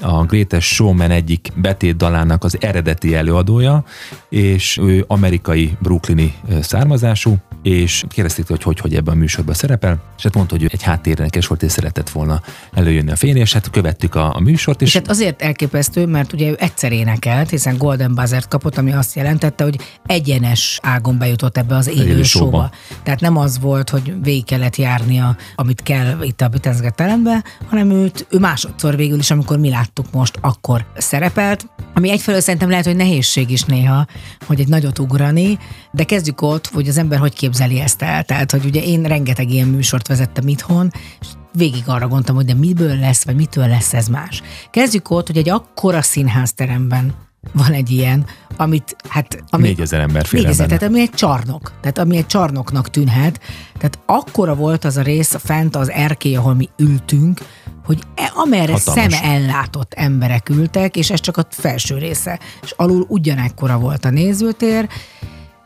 a Greatest Showman egyik betét dalának az eredeti előadója, és ő amerikai brooklyni származású, és kérdezték, hogy hogy, hogy ebben a műsorban szerepel, és hát mondta, hogy ő egy háttérnekes volt, és szeretett volna előjönni a fény, és hát követtük a, a műsort, és, És hát azért elképesztő, mert ugye ő egyszer énekelt, hiszen Golden Buzzer-t kapott, ami azt jelentette, hogy egyenes ágon bejutott ebbe az élő, showba. Tehát nem az volt, hogy végig kellett járnia, amit kell itt a Britain's Got Talentbe, hanem őt, ő másodszor végül is, amikor mi láttuk most, akkor szerepelt, ami egyfelől szerintem lehet, hogy nehézség is néha, hogy egy nagyot ugrani, de kezdjük ott, hogy az ember hogy képzeli ezt el. Tehát, hogy ugye én rengeteg ilyen műsort vezettem itthon, és végig arra gondoltam, hogy de miből lesz, vagy mitől lesz ez más. Kezdjük ott, hogy egy akkora színházteremben van egy ilyen, amit hát... Ami, 4000 ember Négyezer, benne. tehát ami egy csarnok, tehát ami egy csarnoknak tűnhet. Tehát akkora volt az a rész fent az erkély, ahol mi ültünk, hogy e- amerre Hatalmas. szeme ellátott emberek ültek, és ez csak a felső része. És alul ugyanekkora volt a nézőtér,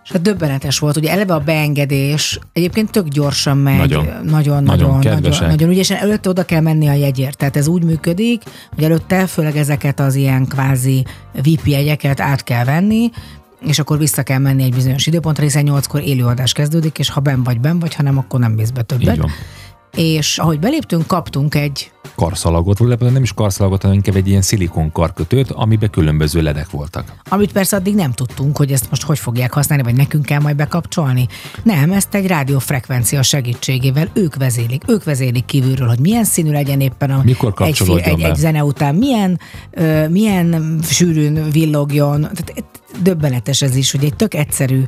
és hát döbbenetes volt, ugye eleve a beengedés egyébként tök gyorsan megy, Nagyon. nagyon, nagyon, Nagyon nagyon, ügyesen. Előtte oda kell menni a jegyért, tehát ez úgy működik, hogy előtte főleg ezeket az ilyen kvázi VIP jegyeket át kell venni, és akkor vissza kell menni egy bizonyos időpontra, hiszen nyolckor élőadás kezdődik, és ha ben vagy ben vagy, ha nem, akkor nem mész be többet. És ahogy beléptünk, kaptunk egy Karszalagot, vagy nem is karszalagot, hanem inkább egy ilyen szilikon karkötőt, amiben különböző ledek voltak. Amit persze addig nem tudtunk, hogy ezt most hogy fogják használni, vagy nekünk kell majd bekapcsolni. Nem, ezt egy rádiófrekvencia segítségével ők vezélik. Ők vezélik kívülről, hogy milyen színű legyen éppen a Mikor egy, egy, be? egy zene után, milyen, ö, milyen sűrűn villogjon. Tehát et- döbbenetes ez is, hogy egy tök egyszerű,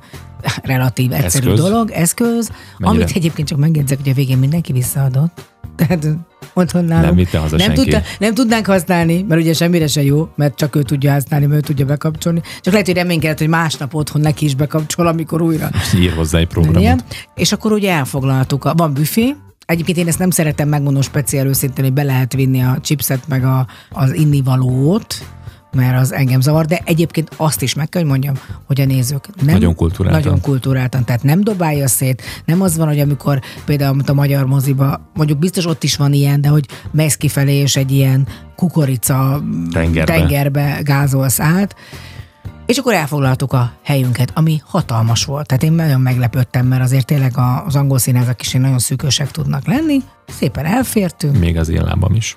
relatív egyszerű Eszköz. dolog, eszköz, Mennyire? amit egyébként csak megjegyzek, hogy a végén mindenki visszaadott. Tehát otthon nálunk. Nem vitte haza nem, senki. tudta, nem tudnánk használni, mert ugye semmire se jó, mert csak ő tudja használni, mert ő tudja bekapcsolni. Csak lehet, hogy reménykedett, hogy másnap otthon neki is bekapcsol, amikor újra. Ír hozzá egy programot. Ilyen. És akkor ugye elfoglaltuk. A, van büfé, Egyébként én ezt nem szeretem megmondom speciál őszintén, hogy be lehet vinni a chipset meg a, az innivalót, mert az engem zavar, de egyébként azt is meg kell, hogy mondjam, hogy a nézők nem, Nagyon kulturáltan. Nagyon kulturáltan, tehát nem dobálja szét, nem az van, hogy amikor például a magyar moziba, mondjuk biztos ott is van ilyen, de hogy mész kifelé, és egy ilyen kukorica Tengerbe. tengerbe gázolsz át, és akkor elfoglaltuk a helyünket, ami hatalmas volt. Tehát én nagyon meglepődtem, mert azért tényleg az angol színházak is nagyon szűkösek tudnak lenni. Szépen elfértünk, Még az én lábam is.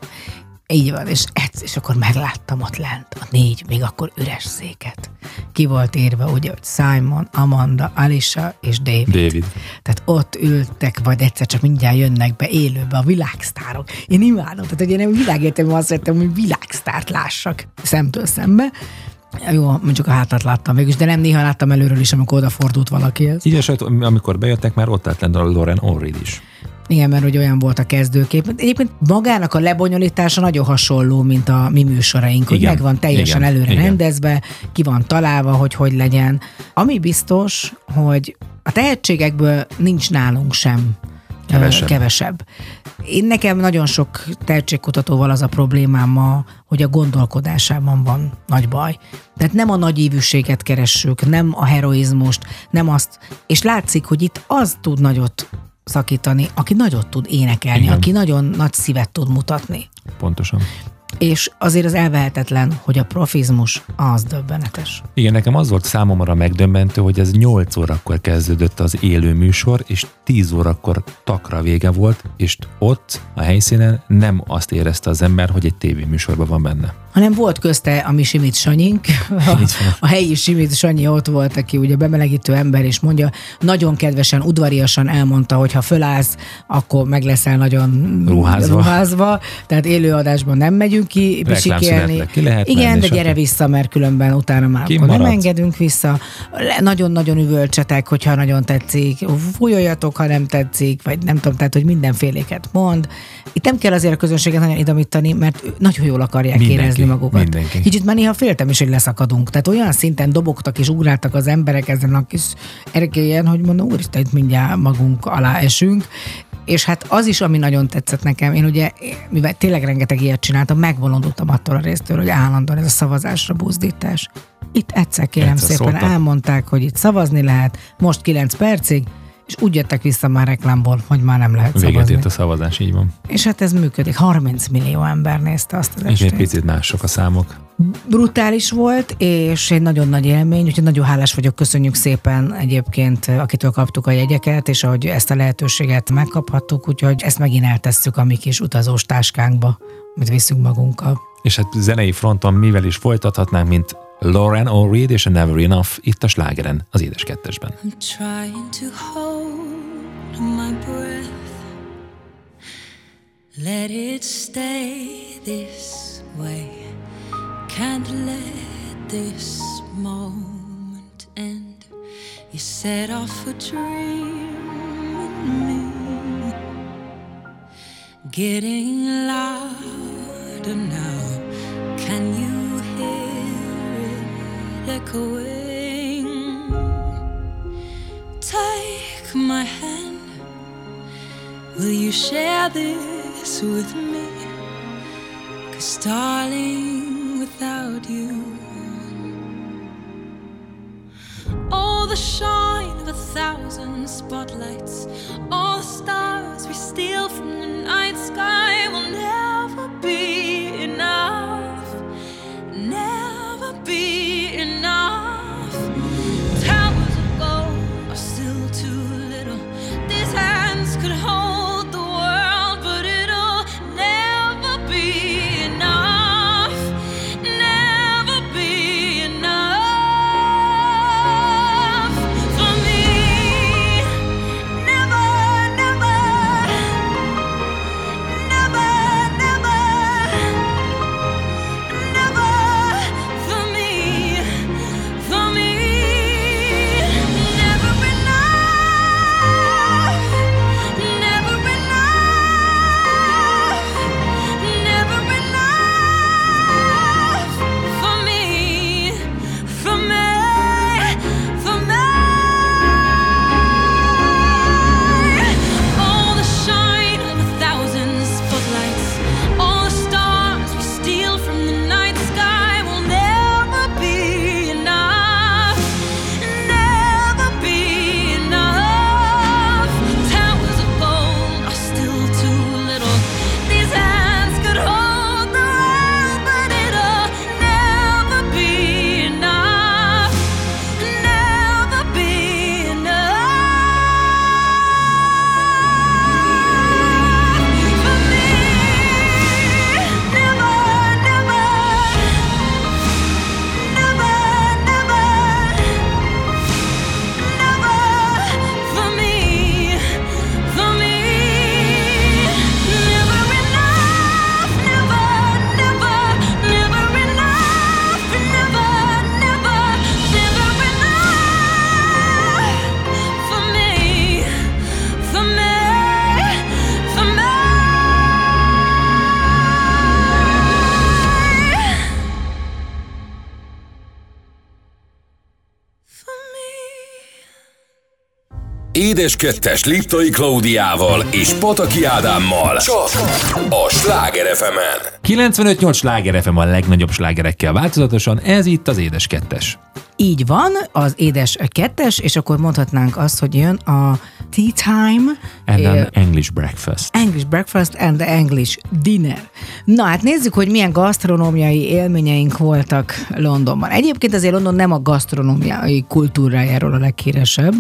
Így van, és, ez- és akkor megláttam ott lent a négy, még akkor üres széket. Ki volt írva, ugye, hogy Simon, Amanda, Alicia és David. David. Tehát ott ültek, vagy egyszer csak mindjárt jönnek be élőbe a világsztárok. Én imádom, tehát hogy én nem világértem, azt szeretem, hogy világsztárt lássak szemtől szembe. Jó, mondjuk a hátát láttam végül de nem néha láttam előről is, amikor odafordult valakihez. Így és amikor bejöttek, már ott állt lent a Lauren Orrid is. Igen, mert hogy olyan volt a kezdőkép. Egyébként magának a lebonyolítása nagyon hasonló, mint a mi műsoraink, hogy Igen, meg van teljesen igen, előre igen. rendezve, ki van találva, hogy hogy legyen. Ami biztos, hogy a tehetségekből nincs nálunk sem Kevesebb. kevesebb. Én nekem nagyon sok tehetségkutatóval az a problémám ma, hogy a gondolkodásában van nagy baj. Tehát nem a nagy ívűséget keressük, nem a heroizmust, nem azt, és látszik, hogy itt az tud nagyot szakítani, aki nagyot tud énekelni, Igen. aki nagyon nagy szívet tud mutatni. Pontosan. És azért az elvehetetlen, hogy a profizmus az döbbenetes. Igen, nekem az volt számomra megdöbbentő, hogy ez 8 órakor kezdődött az élő műsor, és 10 órakor takra vége volt, és ott a helyszínen nem azt érezte az ember, hogy egy tévéműsorban van benne. hanem volt közte a mi Simit Sanyink, a, a helyi Simit Sanyi ott volt, aki ugye bemelegítő ember, és mondja, nagyon kedvesen, udvariasan elmondta, hogy ha fölállsz, akkor meg leszel nagyon Ruházva. ruházva tehát élőadásban nem megyünk ki pisikélni. Reklámszünetre ki lehet Igen, menni, de gyere vissza, mert különben utána már Ki akkor nem engedünk vissza. Nagyon-nagyon üvöltsetek, hogyha nagyon tetszik, fújoljatok, ha nem tetszik, vagy nem tudom, tehát, hogy mindenféléket mond. Itt nem kell azért a közönséget nagyon idomítani, mert nagyon jól akarják Mindenki, érezni magukat. mindenki. Kicsit már néha féltem is, hogy leszakadunk. Tehát olyan szinten dobogtak és ugráltak az emberek ezen a kis erkélyen, hogy mondom, úristen, itt mindjárt magunk alá esünk. És hát az is, ami nagyon tetszett nekem, én ugye, mivel tényleg rengeteg ilyet csináltam, megbolondultam attól a résztől, hogy állandóan ez a szavazásra buzdítás. Itt egyszer kérem Egyszer szépen szóltak. elmondták, hogy itt szavazni lehet, most 9 percig, és úgy jöttek vissza már reklámból, hogy már nem lehet Véget szavazni. ért a szavazás, így van. És hát ez működik. 30 millió ember nézte azt az És egy picit mások a számok. brutális volt, és egy nagyon nagy élmény, úgyhogy nagyon hálás vagyok, köszönjük szépen egyébként, akitől kaptuk a jegyeket, és ahogy ezt a lehetőséget megkaphattuk, úgyhogy ezt megint eltesszük a mi kis utazós táskánkba, amit viszünk magunkkal. És hát zenei fronton mivel is folytathatnánk, mint Lauren O'Reed és a Never Enough itt a slágeren, az édes kettesben. Let it stay this way. Can't let this moment end. You set off a dream in me. Getting louder now. Can you echoing? Take my hand. Will you share this with me? Cause, darling, without you, all the shine of a thousand spotlights, all the stars we steal from the night sky will never be enough. Never be Édes Kettes Liptai Klaudiával és Pataki Ádámmal. Csak a Sláger fm 95-8 sláger FM a legnagyobb slágerekkel változatosan, ez itt az Édes Kettes. Így van, az édes kettes, és akkor mondhatnánk azt, hogy jön a tea time, And eh, an English breakfast. English breakfast and the English dinner. Na hát nézzük, hogy milyen gasztronómiai élményeink voltak Londonban. Egyébként azért London nem a gasztronómiai kultúrájáról a leghíresebb.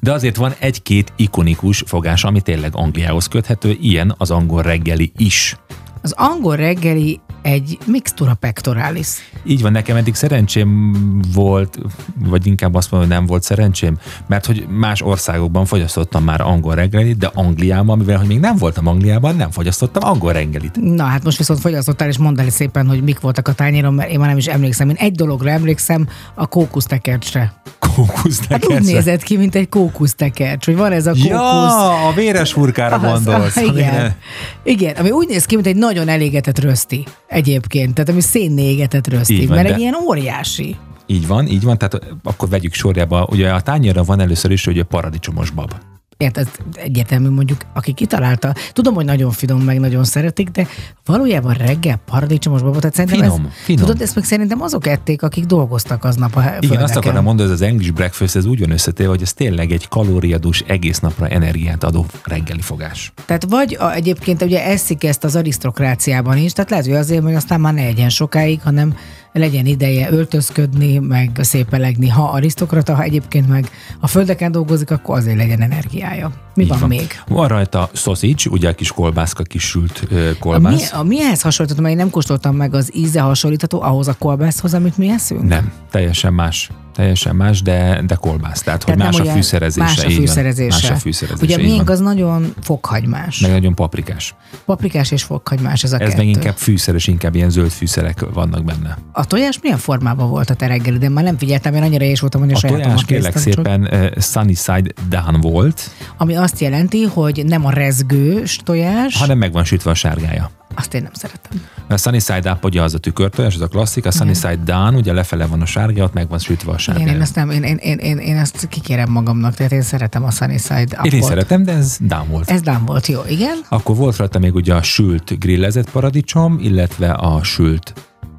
De azért van egy-két ikonikus fogás, ami tényleg Angliához köthető, ilyen az angol reggeli is. Az angol reggeli egy mixtura pectoralis. Így van, nekem eddig szerencsém volt, vagy inkább azt mondom, hogy nem volt szerencsém, mert hogy más országokban fogyasztottam már angol reggelit, de Angliában, mivel hogy még nem voltam Angliában, nem fogyasztottam angol reggelit. Na hát most viszont fogyazottál, és mondd el szépen, hogy mik voltak a tányéron, mert én már nem is emlékszem. Én egy dologra emlékszem, a kókusztekercsre. Kókusz Hát úgy nézett ki, mint egy kókusztekercs, hogy van ez a kókusz. Ja, a véres hurkára Az, gondolsz. ami- [LAUGHS] igen. igen, ami úgy néz ki, mint egy nagyon elégetett röszti egyébként, tehát ami szénné égetett röszti, Így van, mert de- egy ilyen óriási. Így van, így van, tehát akkor vegyük sorjába. Ugye a tányérra van először is, hogy a paradicsomos bab. Érted, egyértelmű mondjuk, aki kitalálta, tudom, hogy nagyon finom, meg nagyon szeretik, de valójában reggel paradicsomos babot, tehát szerintem Finom, ez, finom. tudod, ezt meg szerintem azok ették, akik dolgoztak aznap a Igen, földeken. azt akarom mondani, hogy az English breakfast ez úgy van összetéve, hogy ez tényleg egy kalóriadús, egész napra energiát adó reggeli fogás. Tehát vagy a, egyébként ugye eszik ezt az arisztokráciában is, tehát lehet, hogy azért, hogy aztán már ne egyen sokáig, hanem legyen ideje öltözködni, meg szépen legni, ha arisztokrata, ha egyébként meg a földeken dolgozik, akkor azért legyen energiája. Mi Így van, még? Van rajta sausage, ugye a kis kolbászka, kis sült ö, A mi, kolbász. a mihez hasonlítatom, mert én nem kóstoltam meg az íze hasonlítható ahhoz a kolbászhoz, amit mi eszünk? Nem, teljesen más. Teljesen más, de, de kolbász. Tehát, hogy Tehát más a fűszerezése. Más a van. fűszerezése. Más a fűszerezése. Ugye így miénk az nagyon fokhagymás. Meg nagyon paprikás. Paprikás és fokhagymás ez a Ez kettő. meg inkább fűszeres, inkább ilyen zöld fűszerek vannak benne. A tojás milyen formában volt a te reggeli? De már nem figyeltem, én annyira is voltam, hogy a, A tojás kérlek szépen uh, sunny side down volt, Ami azt jelenti, hogy nem a rezgős tojás, hanem meg van sütve a sárgája. Azt én nem szeretem. A sunny side up ugye az a tükörtojás, az a klasszik, a sunny side down, ugye lefele van a sárga, ott meg van sütve a Igen, sárgája. én ezt nem, én, én, én, én, én ezt kikérem magamnak, tehát én szeretem a Sunny Side Én is Up-ot. szeretem, de ez down volt. Ez nem volt jó, igen? Akkor volt rajta még ugye a sült grillezett paradicsom, illetve a sült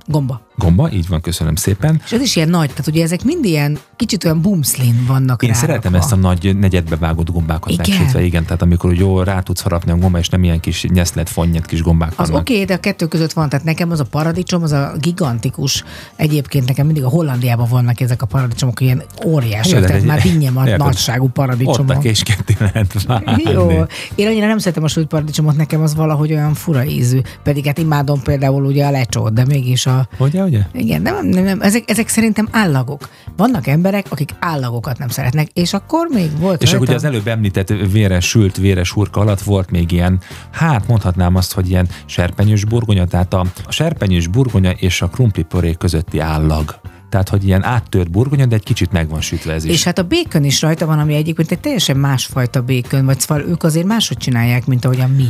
Gomba. Gomba, így van, köszönöm szépen. És ez is ilyen nagy, tehát ugye ezek mind ilyen kicsit olyan bumszlin vannak Én rárakva. szeretem ezt a nagy negyedbe vágott gombákat Igen. megsütve, igen, tehát amikor jól rá tudsz harapni a gomba, és nem ilyen kis nyeszlet, fonnyet kis gombák Az oké, okay, de a kettő között van, tehát nekem az a paradicsom, az a gigantikus, egyébként nekem mindig a Hollandiában vannak ezek a paradicsomok, ilyen óriásiak, Érted, tehát egy- már dinnyem a nagyságú Ott a paradicsomok. késketté lehet várni. Jó. Én annyira nem szeretem a sült paradicsomot, nekem az valahogy olyan fura ízű. Pedig hát imádom például ugye a lecsót, de mégis a... Ugye, ugye? Igen, nem, nem, nem. Ezek, ezek szerintem állagok. Vannak emberek, akik állagokat nem szeretnek, és akkor még volt És akkor rajta- ugye az előbb említett véres, sült véres hurka alatt volt még ilyen, hát mondhatnám azt, hogy ilyen serpenyős burgonya, tehát a, a serpenyős burgonya és a krumpliporé közötti állag. Tehát, hogy ilyen áttört burgonya, de egy kicsit meg van sütve ez is. És hát a békön is rajta van, ami egyébként egy teljesen másfajta békön, vagy szóval ők azért máshogy csinálják, mint ahogyan mi.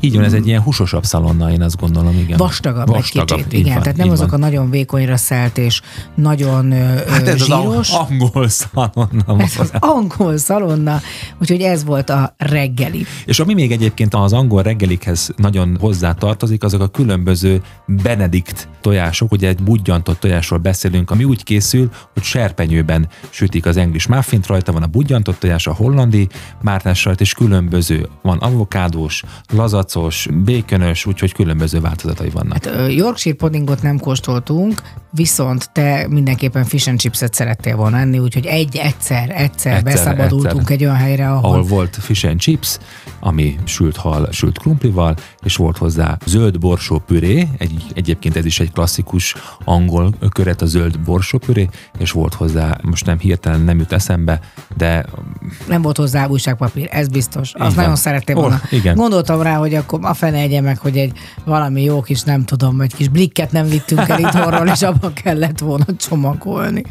Így van, ez egy ilyen húsosabb szalonna, én azt gondolom, igen. Vastagabb, Vastagabb egy kicsit, igen. van, tehát nem azok van. a nagyon vékonyra szelt és nagyon Hát ez zsíros. az angol szalonna. ez az angol szalonna, úgyhogy ez volt a reggeli. És ami még egyébként az angol reggelikhez nagyon hozzá tartozik, azok a különböző Benedikt tojások, ugye egy budjantott tojásról beszélünk, ami úgy készül, hogy serpenyőben sütik az English muffint, rajta van a budjantott tojás, a hollandi mártás rajta, és különböző, van avokádós, lazacos, békönös, úgyhogy különböző változatai vannak. Hát Yorkshire puddingot nem kóstoltunk, viszont te mindenképpen fish and chipset szerettél volna enni, úgyhogy egy, egyszer, egyszer, Egyszer, beszabadultunk egyszer. egy olyan helyre, ahol, ahol volt fish and chips, ami sült hal, sült krumplival, és volt hozzá zöld borsó püré, egy, egyébként ez is egy klasszikus angol köret, a zöld borsó püré, és volt hozzá, most nem hirtelen nem jut eszembe, de nem volt hozzá újságpapír, ez biztos. Azt nagyon szerettem volna. igen. Gondoltam rá, hogy akkor a fene egye meg, hogy egy valami jó kis, nem tudom, egy kis blikket nem vittünk el itthonról, és abban kellett volna csomagolni.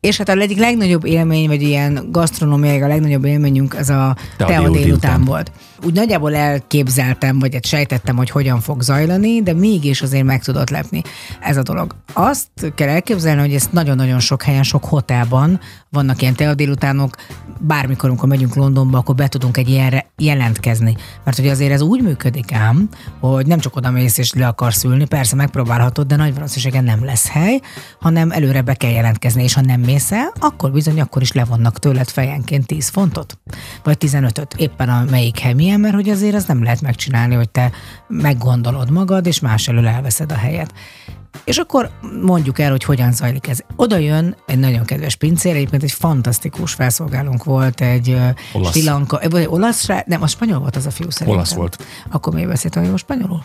És hát a egyik legnagyobb élmény, vagy ilyen gasztronómiai a legnagyobb élményünk, ez a Tea délután volt. Úgy nagyjából elképzeltem, vagy hát sejtettem, hogy hogyan fog zajlani, de mégis azért meg tudott lepni ez a dolog. Azt kell elképzelni, hogy ezt nagyon-nagyon sok helyen, sok hotelban vannak ilyen tea délutánok, bármikor, amikor megyünk Londonba, akkor be tudunk egy ilyenre jelentkezni. Mert hogy azért ez úgy működik ám, hogy nem csak oda mész és le akarsz ülni, persze megpróbálhatod, de nagy valószínűséggel nem lesz hely, hanem előre be kell jelentkezni, és ha nem mész el, akkor bizony akkor is levonnak tőled fejenként 10 fontot, vagy 15-öt, éppen a melyik hely milyen, mert hogy azért ez nem lehet megcsinálni, hogy te meggondolod magad, és más elől elveszed a helyet. És akkor mondjuk el, hogy hogyan zajlik ez. Oda jön egy nagyon kedves pincér, egyébként egy fantasztikus felszolgálónk volt, egy Olasz. Sri Lanka, vagy olasz, nem, a spanyol volt az a fiú szerintem. Olasz volt. Akkor miért beszéltem, hogy most spanyolul?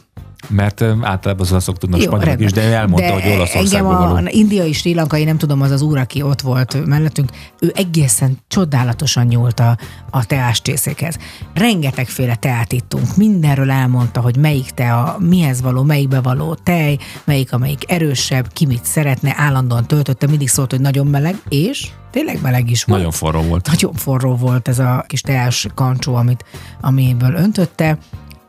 Mert általában az olaszok tudnak spanyolok is, de elmondta, De hogy engem Olaszországban a való. indiai, sri lankai, nem tudom, az az úr, aki ott volt mellettünk, ő egészen csodálatosan nyúlt a, a teás csészékhez. Rengetegféle teát ittunk, mindenről elmondta, hogy melyik tea, mihez való, melyikbe való tej, melyik amelyik erősebb, ki mit szeretne, állandóan töltötte, mindig szólt, hogy nagyon meleg, és tényleg meleg is volt. Nagyon forró volt. Nagyon forró volt ez a kis teás kancsó, amit, amiből öntötte,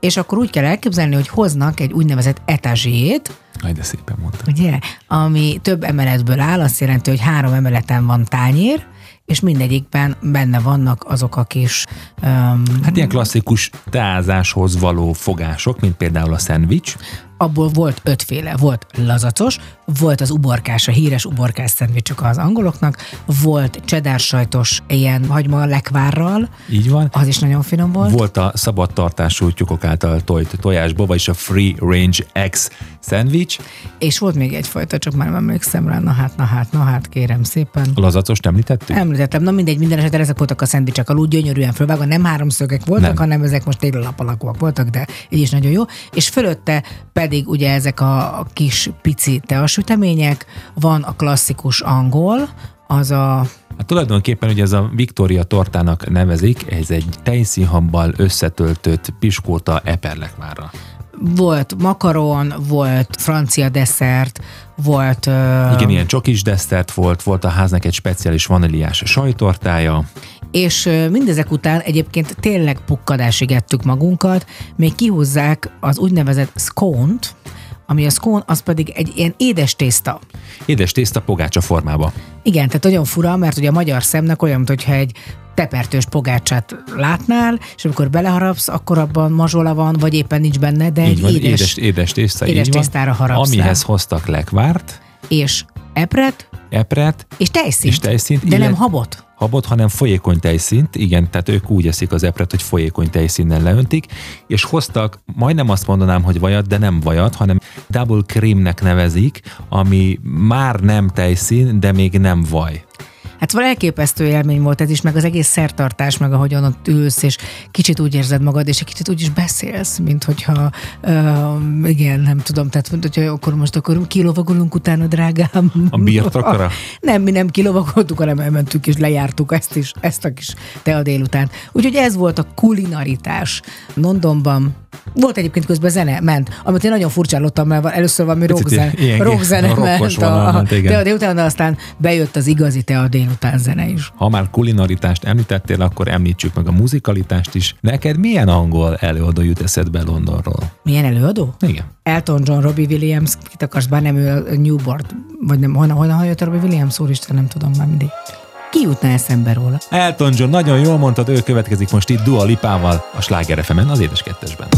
és akkor úgy kell elképzelni, hogy hoznak egy úgynevezett etazsiét, Aj, de szépen mondta. ugye, ami több emeletből áll, azt jelenti, hogy három emeleten van tányér, és mindegyikben benne vannak azok a kis um, Hát ilyen klasszikus teázáshoz való fogások, mint például a szendvics. Abból volt ötféle. Volt lazacos, volt az uborkás, a híres uborkás szendvicsok az angoloknak, volt cheddar sajtos ilyen hagyma lekvárral, Így van. az is nagyon finom volt. Volt a szabadtartású tyúkok által tojt tojásba, vagyis a Free Range X szendvics. És volt még egyfajta, csak már nem emlékszem rá, na hát, na hát, na hát, kérem szépen. A lazacost említettük? Említettem, na mindegy, minden esetre ezek voltak a szendvicsek, alul gyönyörűen fölvágva, nem háromszögek voltak, nem. hanem ezek most téglalap alakúak voltak, de így is nagyon jó. És fölötte pedig ugye ezek a kis pici teasütemények, van a klasszikus angol, az a Hát tulajdonképpen ugye ez a Victoria tortának nevezik, ez egy tejszínhabbal összetöltött piskóta eperlekvárra. volt makaron, volt francia desszert, volt... ö, Igen, ilyen csokis desszert volt, volt a háznak egy speciális vaníliás sajtortája, És mindezek után egyébként tényleg pukkadásig ettük magunkat, még kihúzzák az úgynevezett scone-t, ami a scone, az pedig egy ilyen édes tészta. édes tészta pogácsa formába. Igen, tehát nagyon fura, mert ugye a magyar szemnek olyan, mintha egy tepertős pogácsát látnál, és amikor beleharapsz, akkor abban mazsola van, vagy éppen nincs benne, de Így egy van, édes, édes, édes tészta, édes tésztára harapsz Amihez rá. hoztak lekvárt, és epret, epret, és tejszínt. És tejszínt, De nem illet- habot. Habot, hanem folyékony tejszínt, igen, tehát ők úgy eszik az epret, hogy folyékony tejszínnel leöntik, és hoztak, majdnem azt mondanám, hogy vajat, de nem vajat, hanem double creamnek nevezik, ami már nem tejszín, de még nem vaj. Hát szóval elképesztő élmény volt ez is, meg az egész szertartás, meg ahogyan ott ülsz, és kicsit úgy érzed magad, és egy kicsit úgy is beszélsz, mint hogyha, uh, igen, nem tudom, tehát mint hogyha akkor most akkor kilovagolunk utána, drágám. A birtokra? [LAUGHS] Nem, mi nem kilovagoltuk, hanem elmentünk és lejártuk ezt is, ezt a kis tea délután. Úgyhogy ez volt a kulinaritás Londonban. Volt egyébként közben zene, ment, amit én nagyon furcsálottam, mert először valami rockzene, rockzene ment, a, ment, igen. délután, de aztán bejött az igazi tea délután zene is. Ha már kulinaritást említettél, akkor említsük meg a muzikalitást is. Neked milyen angol előadó jut eszedbe Londonról? Milyen előadó? Igen. Elton John, Robbie Williams, kit akarsz, bár nem ő a Newport, vagy nem, honnan, honnan jött a Robbie Williams, úristen, nem tudom már mindig. Ki jutna eszembe róla? Elton John, nagyon jól mondtad, ő következik most itt Dua Lipával a Sláger FM-en, az édes kettesben.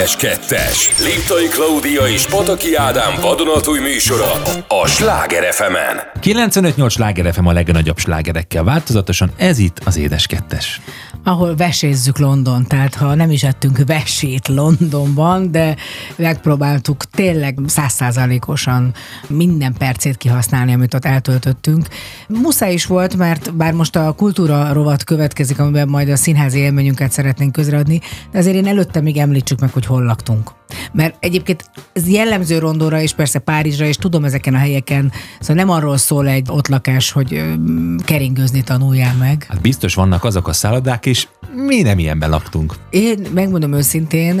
Édes Kettes. Liptai Klaudia és Pataki Ádám vadonatúj műsora a Sláger fm 95-8 sláger FM a legnagyobb slágerekkel változatosan, ez itt az Édes Kettes. Ahol vesézzük London, tehát ha nem is ettünk vesét Londonban, de megpróbáltuk tényleg százszázalékosan minden percét kihasználni, amit ott eltöltöttünk. Muszáj is volt, mert bár most a kultúra rovat következik, amiben majd a színházi élményünket szeretnénk közreadni, de azért én előtte még említsük meg, hogy hol laktunk. Mert egyébként ez jellemző Rondóra és persze Párizsra, és tudom ezeken a helyeken, szóval nem arról szól egy ott lakás, hogy keringőzni tanuljál meg. Hát biztos vannak azok a szállodák is, mi nem ilyenben laktunk. Én megmondom őszintén,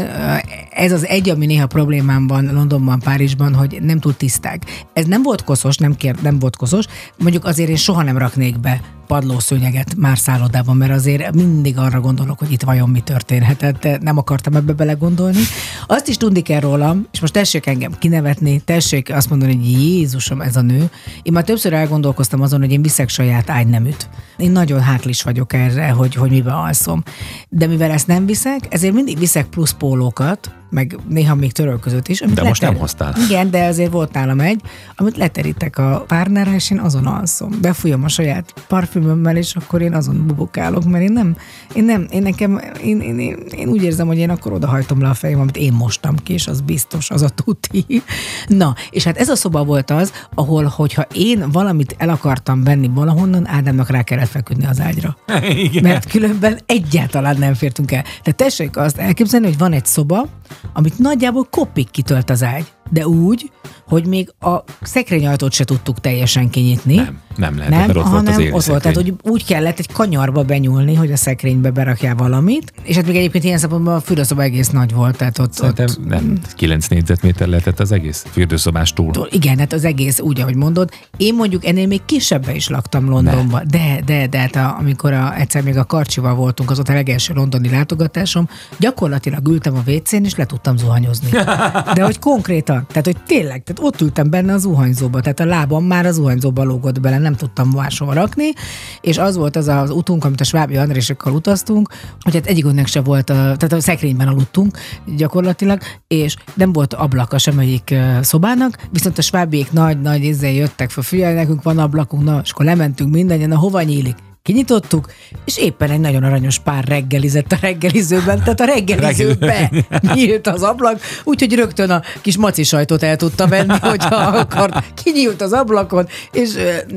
ez az egy, ami néha problémám van Londonban, Párizsban, hogy nem túl tiszták. Ez nem volt koszos, nem, kér, nem volt koszos, mondjuk azért én soha nem raknék be padlószőnyeget már szállodában, mert azért mindig arra gondolok, hogy itt vajon mi történhetett, nem akartam ebbe belegondolni. Azt is tudni kell rólam, és most tessék engem kinevetni, tessék azt mondani, hogy Jézusom, ez a nő. Én már többször elgondolkoztam azon, hogy én viszek saját ágyneműt. Én nagyon hátlis vagyok erre, hogy, hogy miben alszom. De mivel ezt nem viszek, ezért mindig viszek plusz pólókat, meg néha még törölközött is. Amit De most nem leter- hoztál. Igen, de azért volt nálam egy, amit leterítek a párnára, és én azon alszom. Befújom a saját parfümömmel, és akkor én azon bubukálok, mert én nem, én nem, én nekem, én, én, én, én úgy érzem, hogy én akkor odahajtom le a fejem, amit én mostam ki, és az biztos, az a tuti. Na, és hát ez a szoba volt az, ahol, hogyha én valamit el akartam venni valahonnan, Ádámnak rá kellett feküdni az ágyra. [LAUGHS] Igen. Mert különben egyáltalán nem fértünk el. De tessék azt elképzelni, hogy van egy szoba, amit nagyjából kopik kitölt az ágy, de úgy, hogy még a szekrényajtót se tudtuk teljesen kinyitni. Nem, nem lehetett, nem, mert ott volt hanem az éli ott volt, tehát hogy úgy kellett egy kanyarba benyúlni, hogy a szekrénybe berakjál valamit, és hát még egyébként ilyen szempontból a fürdőszoba egész nagy volt, tehát ott, Szerintem ott nem, 9 négyzetméter lehetett az egész fürdőszobás túl. Túl- Igen, hát az egész úgy, ahogy mondod. Én mondjuk ennél még kisebben is laktam Londonban. De, de, de hát a, amikor a, egyszer még a Karcsival voltunk, az ott a legelső londoni látogatásom, gyakorlatilag ültem a WC-n, és le tudtam zuhanyozni. [LAUGHS] De hogy konkrétan, tehát hogy tényleg, tehát ott ültem benne a zuhanyzóba, tehát a lábam már a zuhanyzóba lógott bele, nem tudtam máshova rakni, és az volt az az utunk, amit a Svábi Andrésekkal utaztunk, hogy hát egyikünknek se volt, a, tehát a szekrényben aludtunk gyakorlatilag, és nem volt ablaka semmelyik szobának, viszont a svábiék nagy-nagy izzel jöttek fel, figyelj, nekünk van ablakunk, na, és akkor lementünk mindannyian, na hova nyílik? Kinyitottuk, és éppen egy nagyon aranyos pár reggelizett a reggelizőben, tehát a reggelizőbe [LAUGHS] nyílt az ablak, úgyhogy rögtön a kis maci sajtot el tudta venni, [LAUGHS] hogyha akart. Kinyílt az ablakon, és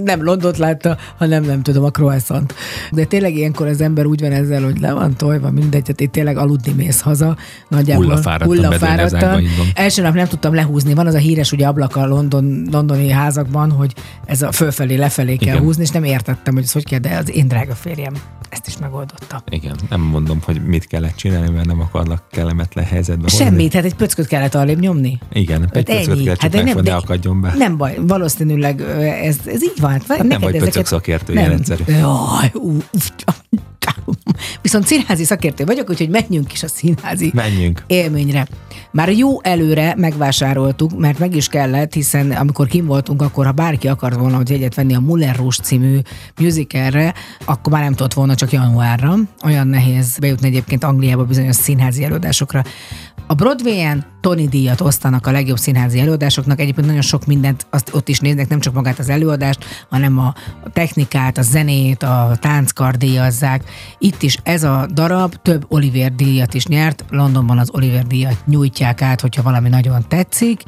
nem Londot látta, hanem nem tudom, a croissant. De tényleg ilyenkor az ember úgy van ezzel, hogy le van tojva, mindegy, tehát itt tényleg aludni mész haza. Nagyjából így van. Első nap nem tudtam lehúzni. Van az a híres ugye ablak a London, londoni házakban, hogy ez a fölfelé, lefelé kell Igen. húzni, és nem értettem, hogy ez hogy kell, de az én drága férjem ezt is megoldotta. Igen, nem mondom, hogy mit kellett csinálni, mert nem akarlak kellemetlen helyzetbe hozni. Semmit, hát egy pöcköt kellett arrébb nyomni. Igen, egy Hát pöcöt kell csak de megfogni, ne akadjon be. Nem baj, valószínűleg ez, ez így van. Hát nem neked vagy ezeket- pöcök szakértő, nem. ilyen egyszerű. Jaj, ú, Viszont színházi szakértő vagyok, úgyhogy menjünk is a színházi Menjünk. élményre. Már jó előre megvásároltuk, mert meg is kellett, hiszen amikor kim voltunk, akkor ha bárki akart volna hogy egyet venni a Muller Rouge című musicalre, akkor már nem tudott volna csak januárra. Olyan nehéz bejutni egyébként Angliába bizonyos színházi előadásokra. A Broadway-en Tony díjat osztanak a legjobb színházi előadásoknak. Egyébként nagyon sok mindent azt ott is néznek, nem csak magát az előadást, hanem a technikát, a zenét, a tánckar díjazzák. Itt is ez a darab több Oliver díjat is nyert. Londonban az Oliver díjat nyújtják át, hogyha valami nagyon tetszik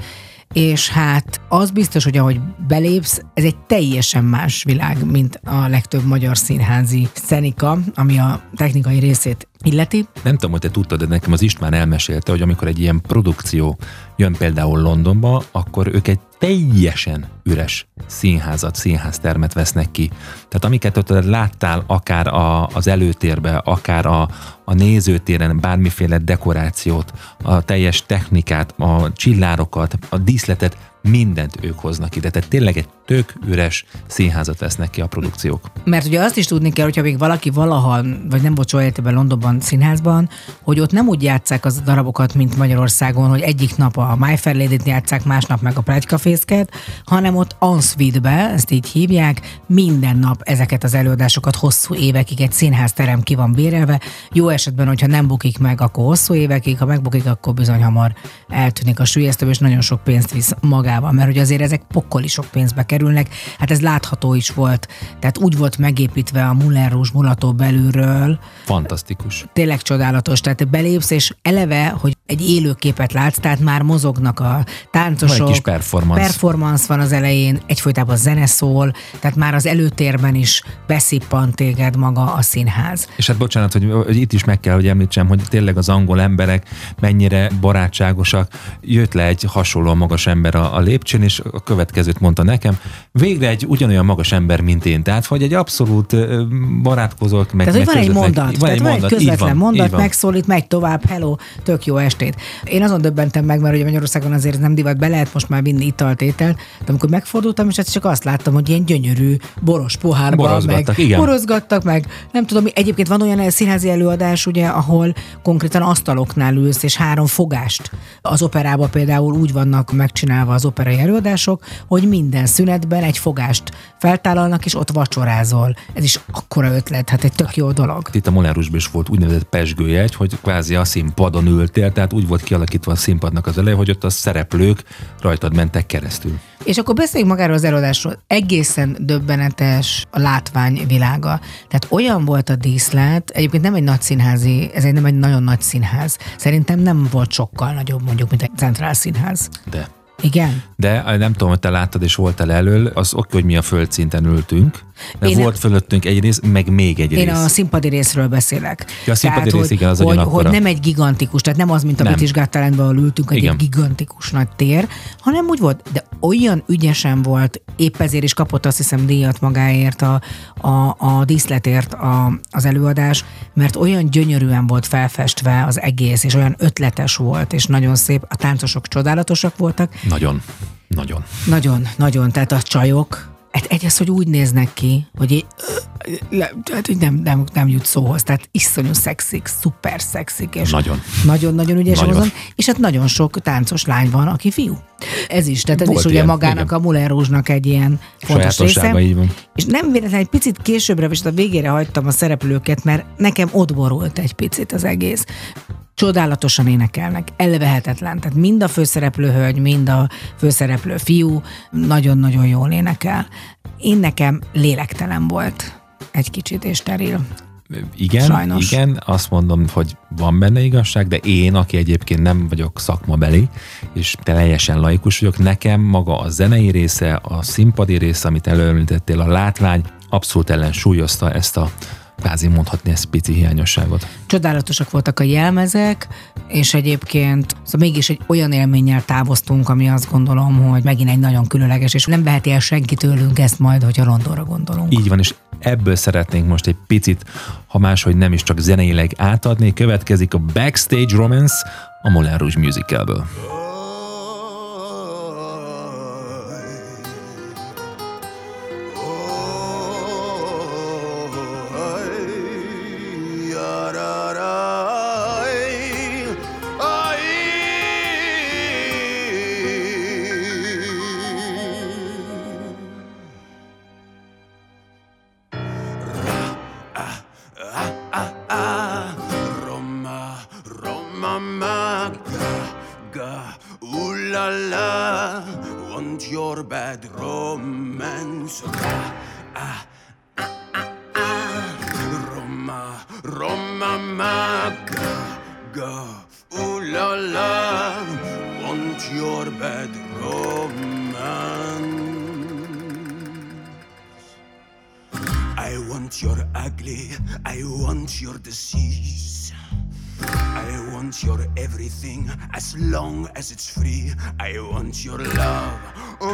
és hát az biztos, hogy ahogy belépsz, ez egy teljesen más világ, mint a legtöbb magyar színházi szenika, ami a technikai részét illeti. Nem tudom, hogy te tudtad, de nekem az István elmesélte, hogy amikor egy ilyen produkció jön például Londonba, akkor ők egy teljesen üres színházat, színháztermet vesznek ki. Tehát amiket ott láttál, akár a, az előtérbe, akár a, a nézőtéren, bármiféle dekorációt, a teljes technikát, a csillárokat, a díszletet, mindent ők hoznak ide. Tehát tényleg egy tök üres színházat vesznek ki a produkciók. Mert ugye azt is tudni kell, hogyha még valaki valaha, vagy nem volt soha életében Londonban színházban, hogy ott nem úgy játszák az darabokat, mint Magyarországon, hogy egyik nap a My Fair Lady-t játszák, másnap meg a Pride hanem ott ensuite-be, ezt így hívják, minden nap ezeket az előadásokat hosszú évekig egy színházterem ki van bérelve. Jó esetben, hogyha nem bukik meg, akkor hosszú évekig, ha megbukik, akkor bizony hamar eltűnik a sülyeztő, és nagyon sok pénzt visz magával, mert hogy azért ezek pokoli sok pénzbe kerülnek. Hát ez látható is volt. Tehát úgy volt megépítve a Moulin Rouge mulató belülről, Fantasztikus. tényleg csodálatos. Tehát belépsz, és eleve, hogy egy élőképet látsz, tehát már mozognak a táncosok. Van egy kis performance. Performance van az elején, egyfolytában zene szól, tehát már az előtérben is beszippant téged maga a színház. És hát bocsánat, hogy, hogy itt is meg kell, hogy említsem, hogy tényleg az angol emberek mennyire barátságosak. Jött le egy hasonló magas ember a, a lépcsőn, és a következőt mondta nekem. Végre egy ugyanolyan magas ember, mint én. Tehát, hogy egy abszolút ö, barátkozok, meg Tehát, meg van egy mondat, van egy, van egy így közvetlen van, mondat, van. megszólít, megy tovább, hello, tök jó estét. Én azon döbbentem meg, mert ugye Magyarországon azért nem divat, be lehet most már vinni italt, ételt, de amikor megfordultam, és hát csak azt láttam, hogy ilyen gyönyörű boros pohárban, meg igen. borozgattak, meg nem tudom, egyébként van olyan színházi előadás, ugye, ahol konkrétan asztaloknál ülsz, és három fogást. Az operában például úgy vannak megcsinálva az operai előadások, hogy minden szünetben egy fogást feltállalnak, és ott vacsorázol. Ez is akkora ötlet, hát egy tök jó dolog. Itt a Molárusban is volt úgynevezett pesgőjegy, hogy kvázi a színpadon ültél, tehát úgy volt kialakítva a színpadnak az eleje, hogy ott a szereplők rajtad mentek keresztül. És akkor beszéljünk magáról az előadásról. Egészen döbbenetes a látványvilága. Tehát olyan volt a díszlet, egyébként nem egy nagy színházi, ez egy nem egy nagyon nagy színház. Szerintem nem volt sokkal nagyobb mondjuk, mint egy centrál színház. De Igen? De eh, nem tudom, hogy te láttad és voltál elől, az oké, hogy mi a földszinten ültünk, mert Én- volt fölöttünk egy rész, meg még egy Én rész. a színpadi részről beszélek. Ja, a színpadi tehát, rész, hogy, igen, az hogy, hogy nem egy gigantikus, tehát nem az, mint a Talentben, ahol ültünk, Igen. egy gigantikus nagy tér, hanem úgy volt, de olyan ügyesen volt, épp ezért is kapott azt hiszem díjat magáért, a, a, a díszletért a, az előadás, mert olyan gyönyörűen volt felfestve az egész, és olyan ötletes volt, és nagyon szép. A táncosok csodálatosak voltak, Nagyon, nagyon. nagyon, nagyon, tehát a csajok, hát egy az, hogy úgy néznek ki, hogy így, le, tehát, hogy nem, nem, nem jut szóhoz, tehát iszonyú szexik, szuper szexik, és Nagyon. nagyon-nagyon ügyesen Nagyon. hozom, és hát nagyon sok táncos lány van, aki fiú. Ez is, tehát ez Volt is ugye ilyen, magának igen. a Moulin Rouge-nak egy ilyen fontos része. Így van. És nem véletlen, egy picit későbbre, és a végére hagytam a szereplőket, mert nekem ott borult egy picit az egész. Csodálatosan énekelnek, elvehetetlen. Tehát mind a főszereplő hölgy, mind a főszereplő fiú nagyon-nagyon jól énekel. Én nekem lélektelen volt egy kicsit, és steril. Igen, Sajnos. igen, azt mondom, hogy van benne igazság, de én, aki egyébként nem vagyok szakmabeli, és teljesen laikus vagyok, nekem maga a zenei része, a színpadi része, amit előemlítettél, a látvány abszolút ellensúlyozta ezt a kvázi mondhatni ezt pici hiányosságot. Csodálatosak voltak a jelmezek, és egyébként szóval mégis egy olyan élménnyel távoztunk, ami azt gondolom, hogy megint egy nagyon különleges, és nem veheti el senki tőlünk ezt majd, hogyha Londonra gondolunk. Így van, és ebből szeretnénk most egy picit, ha máshogy nem is csak zeneileg átadni. Következik a Backstage Romance a Moulin Rouge musicalből. want your love. Ooh,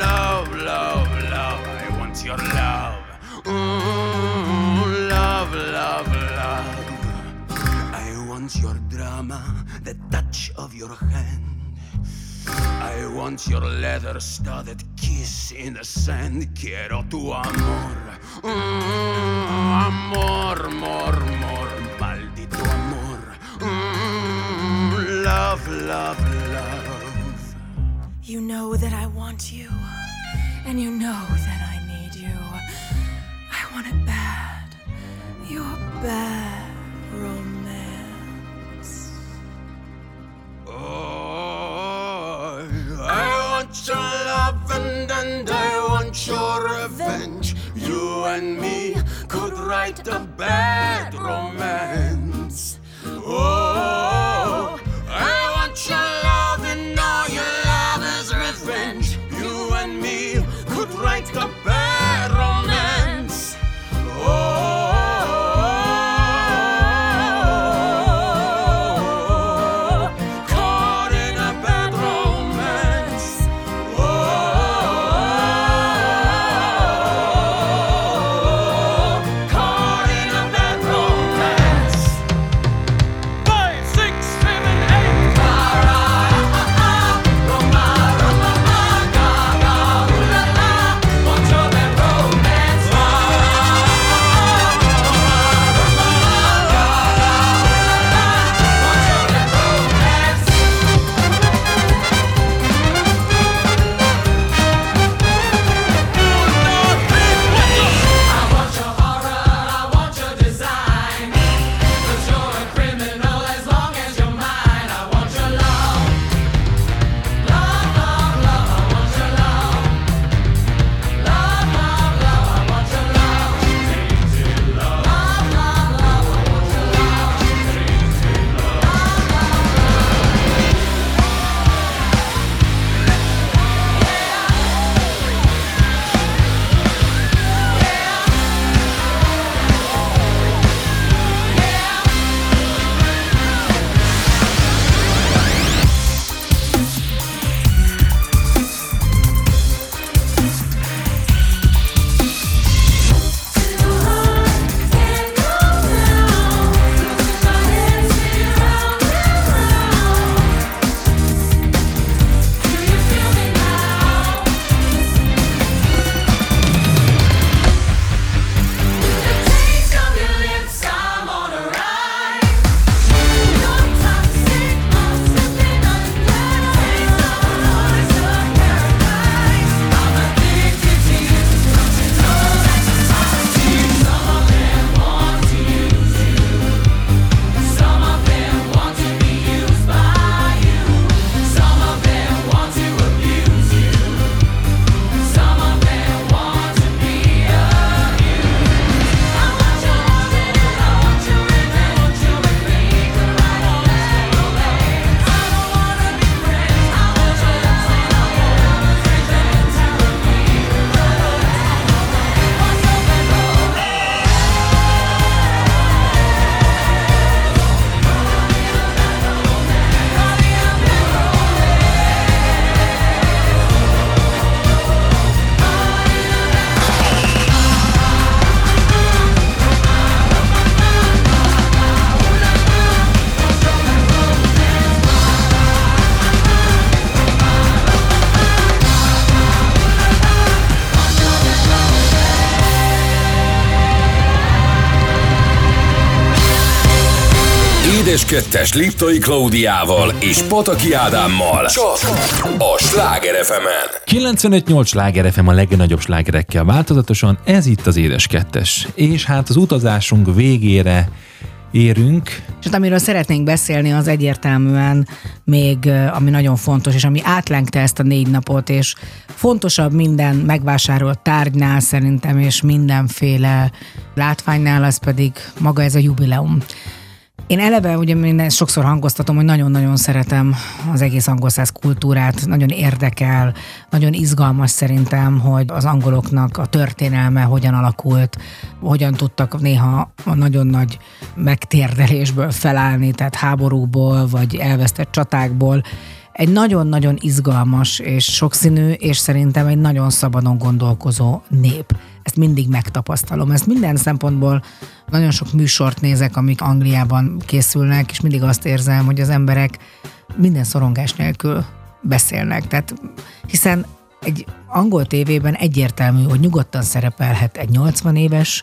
love, love, love. I want your love. Ooh, love, love, love. I want your drama, the touch of your hand. I want your leather studded kiss in the sand. Quiero tu amor. Mm. és 2-es Liptai Klaudiával és Pataki Ádámmal. Csak a Sláger fm 95-8 Sláger FM a legnagyobb slágerekkel változatosan, ez itt az Édes 2 És hát az utazásunk végére érünk. És hát amiről szeretnénk beszélni, az egyértelműen még, ami nagyon fontos, és ami átlengte ezt a négy napot, és fontosabb minden megvásárolt tárgynál szerintem, és mindenféle látványnál, az pedig maga ez a jubileum. Én eleve, ugye ezt sokszor hangoztatom, hogy nagyon-nagyon szeretem az egész angol száz kultúrát, nagyon érdekel, nagyon izgalmas szerintem, hogy az angoloknak a történelme hogyan alakult, hogyan tudtak néha a nagyon nagy megtérdelésből felállni, tehát háborúból, vagy elvesztett csatákból. Egy nagyon-nagyon izgalmas és sokszínű, és szerintem egy nagyon szabadon gondolkozó nép. Ezt mindig megtapasztalom. Ezt minden szempontból nagyon sok műsort nézek, amik Angliában készülnek, és mindig azt érzem, hogy az emberek minden szorongás nélkül beszélnek. Tehát, hiszen egy angol tévében egyértelmű, hogy nyugodtan szerepelhet egy 80 éves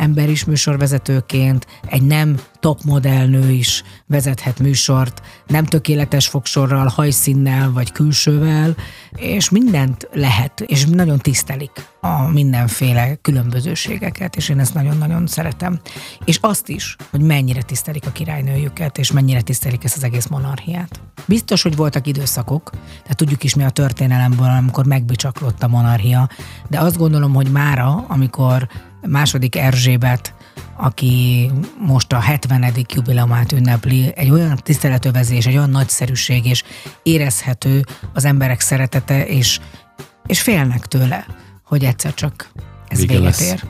ember is műsorvezetőként, egy nem top modellnő is vezethet műsort, nem tökéletes fogsorral, hajszínnel vagy külsővel, és mindent lehet, és nagyon tisztelik a mindenféle különbözőségeket, és én ezt nagyon-nagyon szeretem. És azt is, hogy mennyire tisztelik a királynőjüket, és mennyire tisztelik ezt az egész monarchiát. Biztos, hogy voltak időszakok, tehát tudjuk is mi a történelemből, amikor megbicsaklott a monarchia, de azt gondolom, hogy mára, amikor második Erzsébet, aki most a 70. jubileumát ünnepli, egy olyan tiszteletövezés, egy olyan nagyszerűség, és érezhető az emberek szeretete, és, és félnek tőle, hogy egyszer csak ez Vége véget lesz. ér.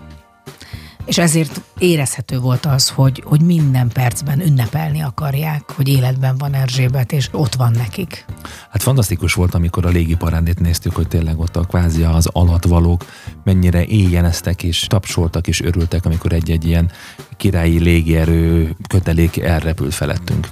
És ezért érezhető volt az, hogy, hogy minden percben ünnepelni akarják, hogy életben van Erzsébet, és ott van nekik. Hát fantasztikus volt, amikor a légiparádét néztük, hogy tényleg ott a kvázi az alatvalók mennyire éjjeneztek és tapsoltak és örültek, amikor egy-egy ilyen királyi légierő kötelék elrepült felettünk.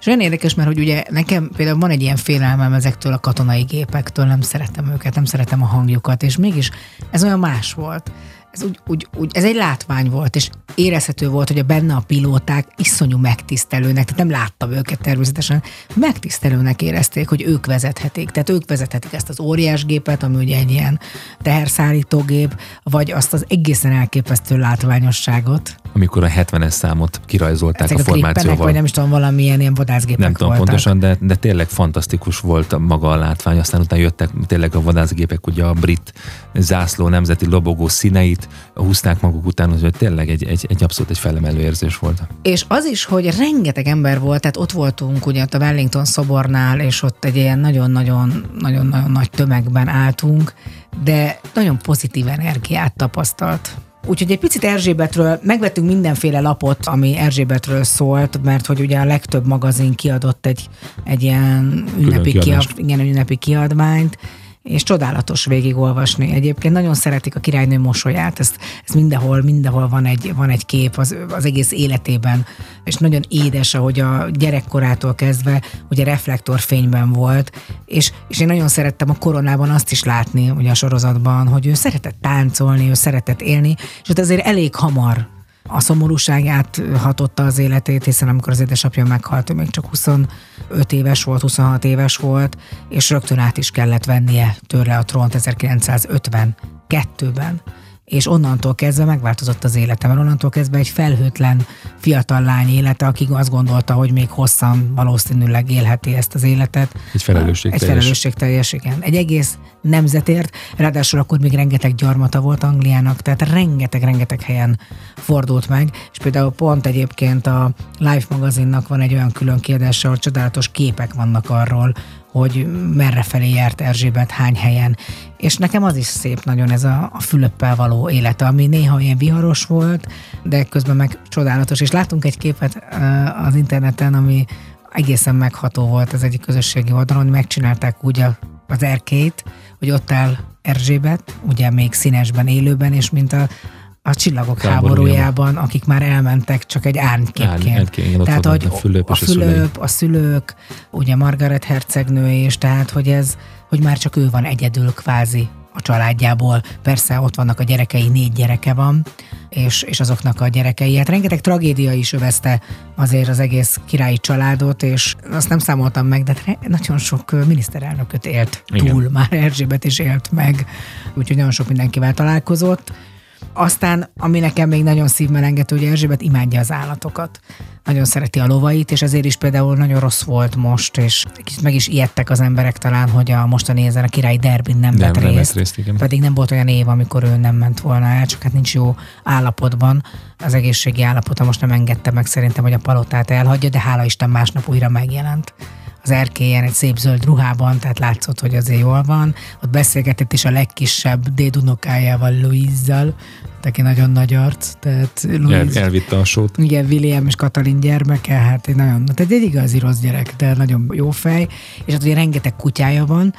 És olyan érdekes, mert hogy ugye nekem például van egy ilyen félelmem ezektől a katonai gépektől, nem szeretem őket, nem szeretem a hangjukat, és mégis ez olyan más volt. Ez, úgy, úgy, úgy, ez egy látvány volt, és érezhető volt, hogy a benne a pilóták iszonyú megtisztelőnek, tehát nem láttam őket természetesen, megtisztelőnek érezték, hogy ők vezethetik. Tehát ők vezethetik ezt az óriás gépet, ami ugye egy ilyen teherszállítógép, vagy azt az egészen elképesztő látványosságot. Amikor a 70-es számot kirajzolták Ezek a a formációval. vagy nem is tudom, valamilyen ilyen vadászgépek Nem tudom voltak. pontosan, de, de tényleg fantasztikus volt a maga a látvány. Aztán utána jöttek tényleg a vadászgépek, ugye a brit zászló nemzeti lobogó színeit húzták maguk után, hogy tényleg egy, egy, egy abszolút egy felemelő érzés volt. És az is, hogy rengeteg ember volt, tehát ott voltunk ugye ott a Wellington szobornál, és ott egy ilyen nagyon-nagyon nagyon-nagyon nagy tömegben álltunk, de nagyon pozitív energiát tapasztalt. Úgyhogy egy picit Erzsébetről, megvettünk mindenféle lapot, ami Erzsébetről szólt, mert hogy ugye a legtöbb magazin kiadott egy, egy ilyen ünnepi, kiadást. kia, igen, ünnepi kiadványt, és csodálatos végigolvasni. Egyébként nagyon szeretik a királynő mosolyát, ezt, ez mindenhol, mindenhol van egy, van egy kép az, az egész életében, és nagyon édes, ahogy a gyerekkorától kezdve ugye reflektorfényben volt, és, és én nagyon szerettem a koronában azt is látni, ugye a sorozatban, hogy ő szeretett táncolni, ő szeretett élni, és ott azért elég hamar a szomorúságát hatotta az életét, hiszen amikor az édesapja meghalt, ő még csak 25 éves volt, 26 éves volt, és rögtön át is kellett vennie tőle a trónt 1952-ben. És onnantól kezdve megváltozott az élete, mert onnantól kezdve egy felhőtlen fiatal lány élete, aki azt gondolta, hogy még hosszan valószínűleg élheti ezt az életet. Egy felelősségteljes. Egy felelősségteljes, igen. Egy egész nemzetért, ráadásul akkor még rengeteg gyarmata volt Angliának, tehát rengeteg-rengeteg helyen fordult meg, és például pont egyébként a Life magazinnak van egy olyan külön kiadása, ahol csodálatos képek vannak arról, hogy merre felé járt Erzsébet, hány helyen. És nekem az is szép nagyon ez a, a Fülöppel való élete, ami néha ilyen viharos volt, de közben meg csodálatos. És látunk egy képet uh, az interneten, ami egészen megható volt az egyik közösségi oldalon, hogy megcsinálták úgy a, az erkét, hogy ott áll Erzsébet, ugye még színesben, élőben, és mint a, a csillagok Háborújában. akik már elmentek csak egy Árny- árnyképként. igen, ott tehát, hogy a Fülöp a, és. Fülöp, a szülők, ugye Margaret hercegnő is, tehát hogy ez, hogy már csak ő van egyedül kvázi a családjából. Persze ott vannak a gyerekei, négy gyereke van, és, és azoknak a gyerekei. Hát rengeteg tragédia is övezte azért az egész királyi családot, és azt nem számoltam meg, de nagyon sok miniszterelnököt élt Igen. túl, már Erzsébet is élt meg, úgyhogy nagyon sok mindenkivel találkozott. Aztán, ami nekem még nagyon szívmelengető, hogy Erzsébet imádja az állatokat. Nagyon szereti a lovait, és ezért is például nagyon rossz volt most, és kicsit meg is ijedtek az emberek talán, hogy a mostani ezen a királyi derbin nem, Nem, vett nem részt. vett részt, igen. Pedig nem volt olyan év, amikor ő nem ment volna el, csak hát nincs jó állapotban. Az egészségi állapota most nem engedte meg szerintem, hogy a palotát elhagyja, de hála Isten másnap újra megjelent az erkélyen egy szép zöld ruhában, tehát látszott, hogy azért jól van. Ott beszélgetett is a legkisebb dédunokájával, Louise-zal, aki nagyon nagy arc, tehát El, Louise, elvitte a sót. igen, William és Katalin gyermeke, hát egy nagyon, tehát egy igazi rossz gyerek, de nagyon jó fej, és hát ugye rengeteg kutyája van.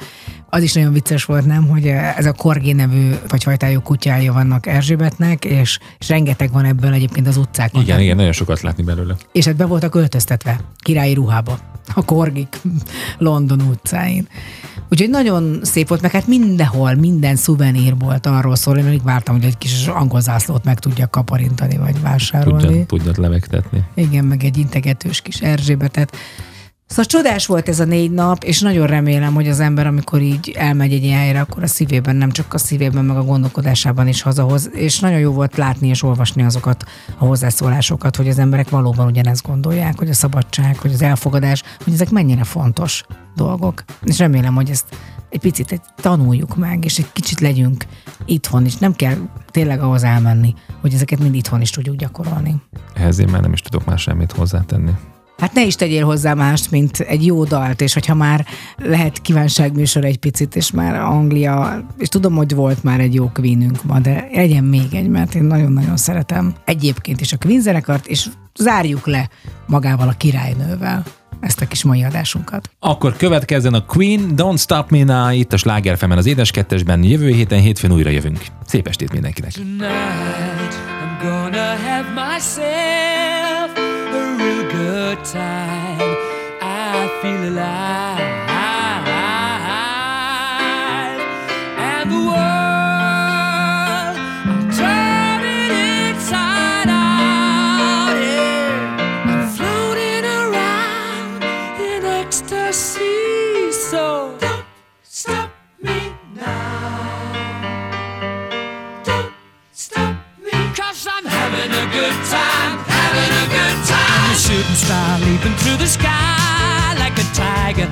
Az is nagyon vicces volt, nem, hogy ez a Korgi nevű vagy fajtájú kutyája vannak Erzsébetnek, és, és rengeteg van ebből egyébként az utcákon. Igen, igen, nagyon sokat látni belőle. És hát be voltak öltöztetve, királyi ruhába, a Korgik London utcáin. Úgyhogy nagyon szép volt, meg hát mindenhol, minden szuvenír volt arról szól, én alig vártam, hogy egy kis angol zászlót meg tudjak kaparintani, vagy vásárolni. Tudja, tudjad levegtetni. Igen, meg egy integetős kis Erzsébetet. Szóval csodás volt ez a négy nap, és nagyon remélem, hogy az ember, amikor így elmegy egy ilyen helyre, akkor a szívében, nem csak a szívében, meg a gondolkodásában is hazahoz. És nagyon jó volt látni és olvasni azokat a hozzászólásokat, hogy az emberek valóban ugyanezt gondolják, hogy a szabadság, hogy az elfogadás, hogy ezek mennyire fontos dolgok. És remélem, hogy ezt egy picit egy tanuljuk meg, és egy kicsit legyünk itthon is. Nem kell tényleg ahhoz elmenni, hogy ezeket mind itthon is tudjuk gyakorolni. Ehhez én már nem is tudok már semmit hozzátenni. Hát ne is tegyél hozzá mást, mint egy jó dalt, és hogyha már lehet kívánságműsor egy picit, és már Anglia, és tudom, hogy volt már egy jó Queenünk ma, de legyen még egy, mert én nagyon-nagyon szeretem egyébként is a Queen zenekart, és zárjuk le magával a királynővel ezt a kis mai adásunkat. Akkor következzen a Queen, Don't Stop Me Now, itt a Sláger FM-en az Édes Kettesben. Jövő héten hétfőn újra jövünk. Szép estét mindenkinek! Tonight I'm gonna have myself time. I feel alive. Shooting star leaping through the sky like a tiger,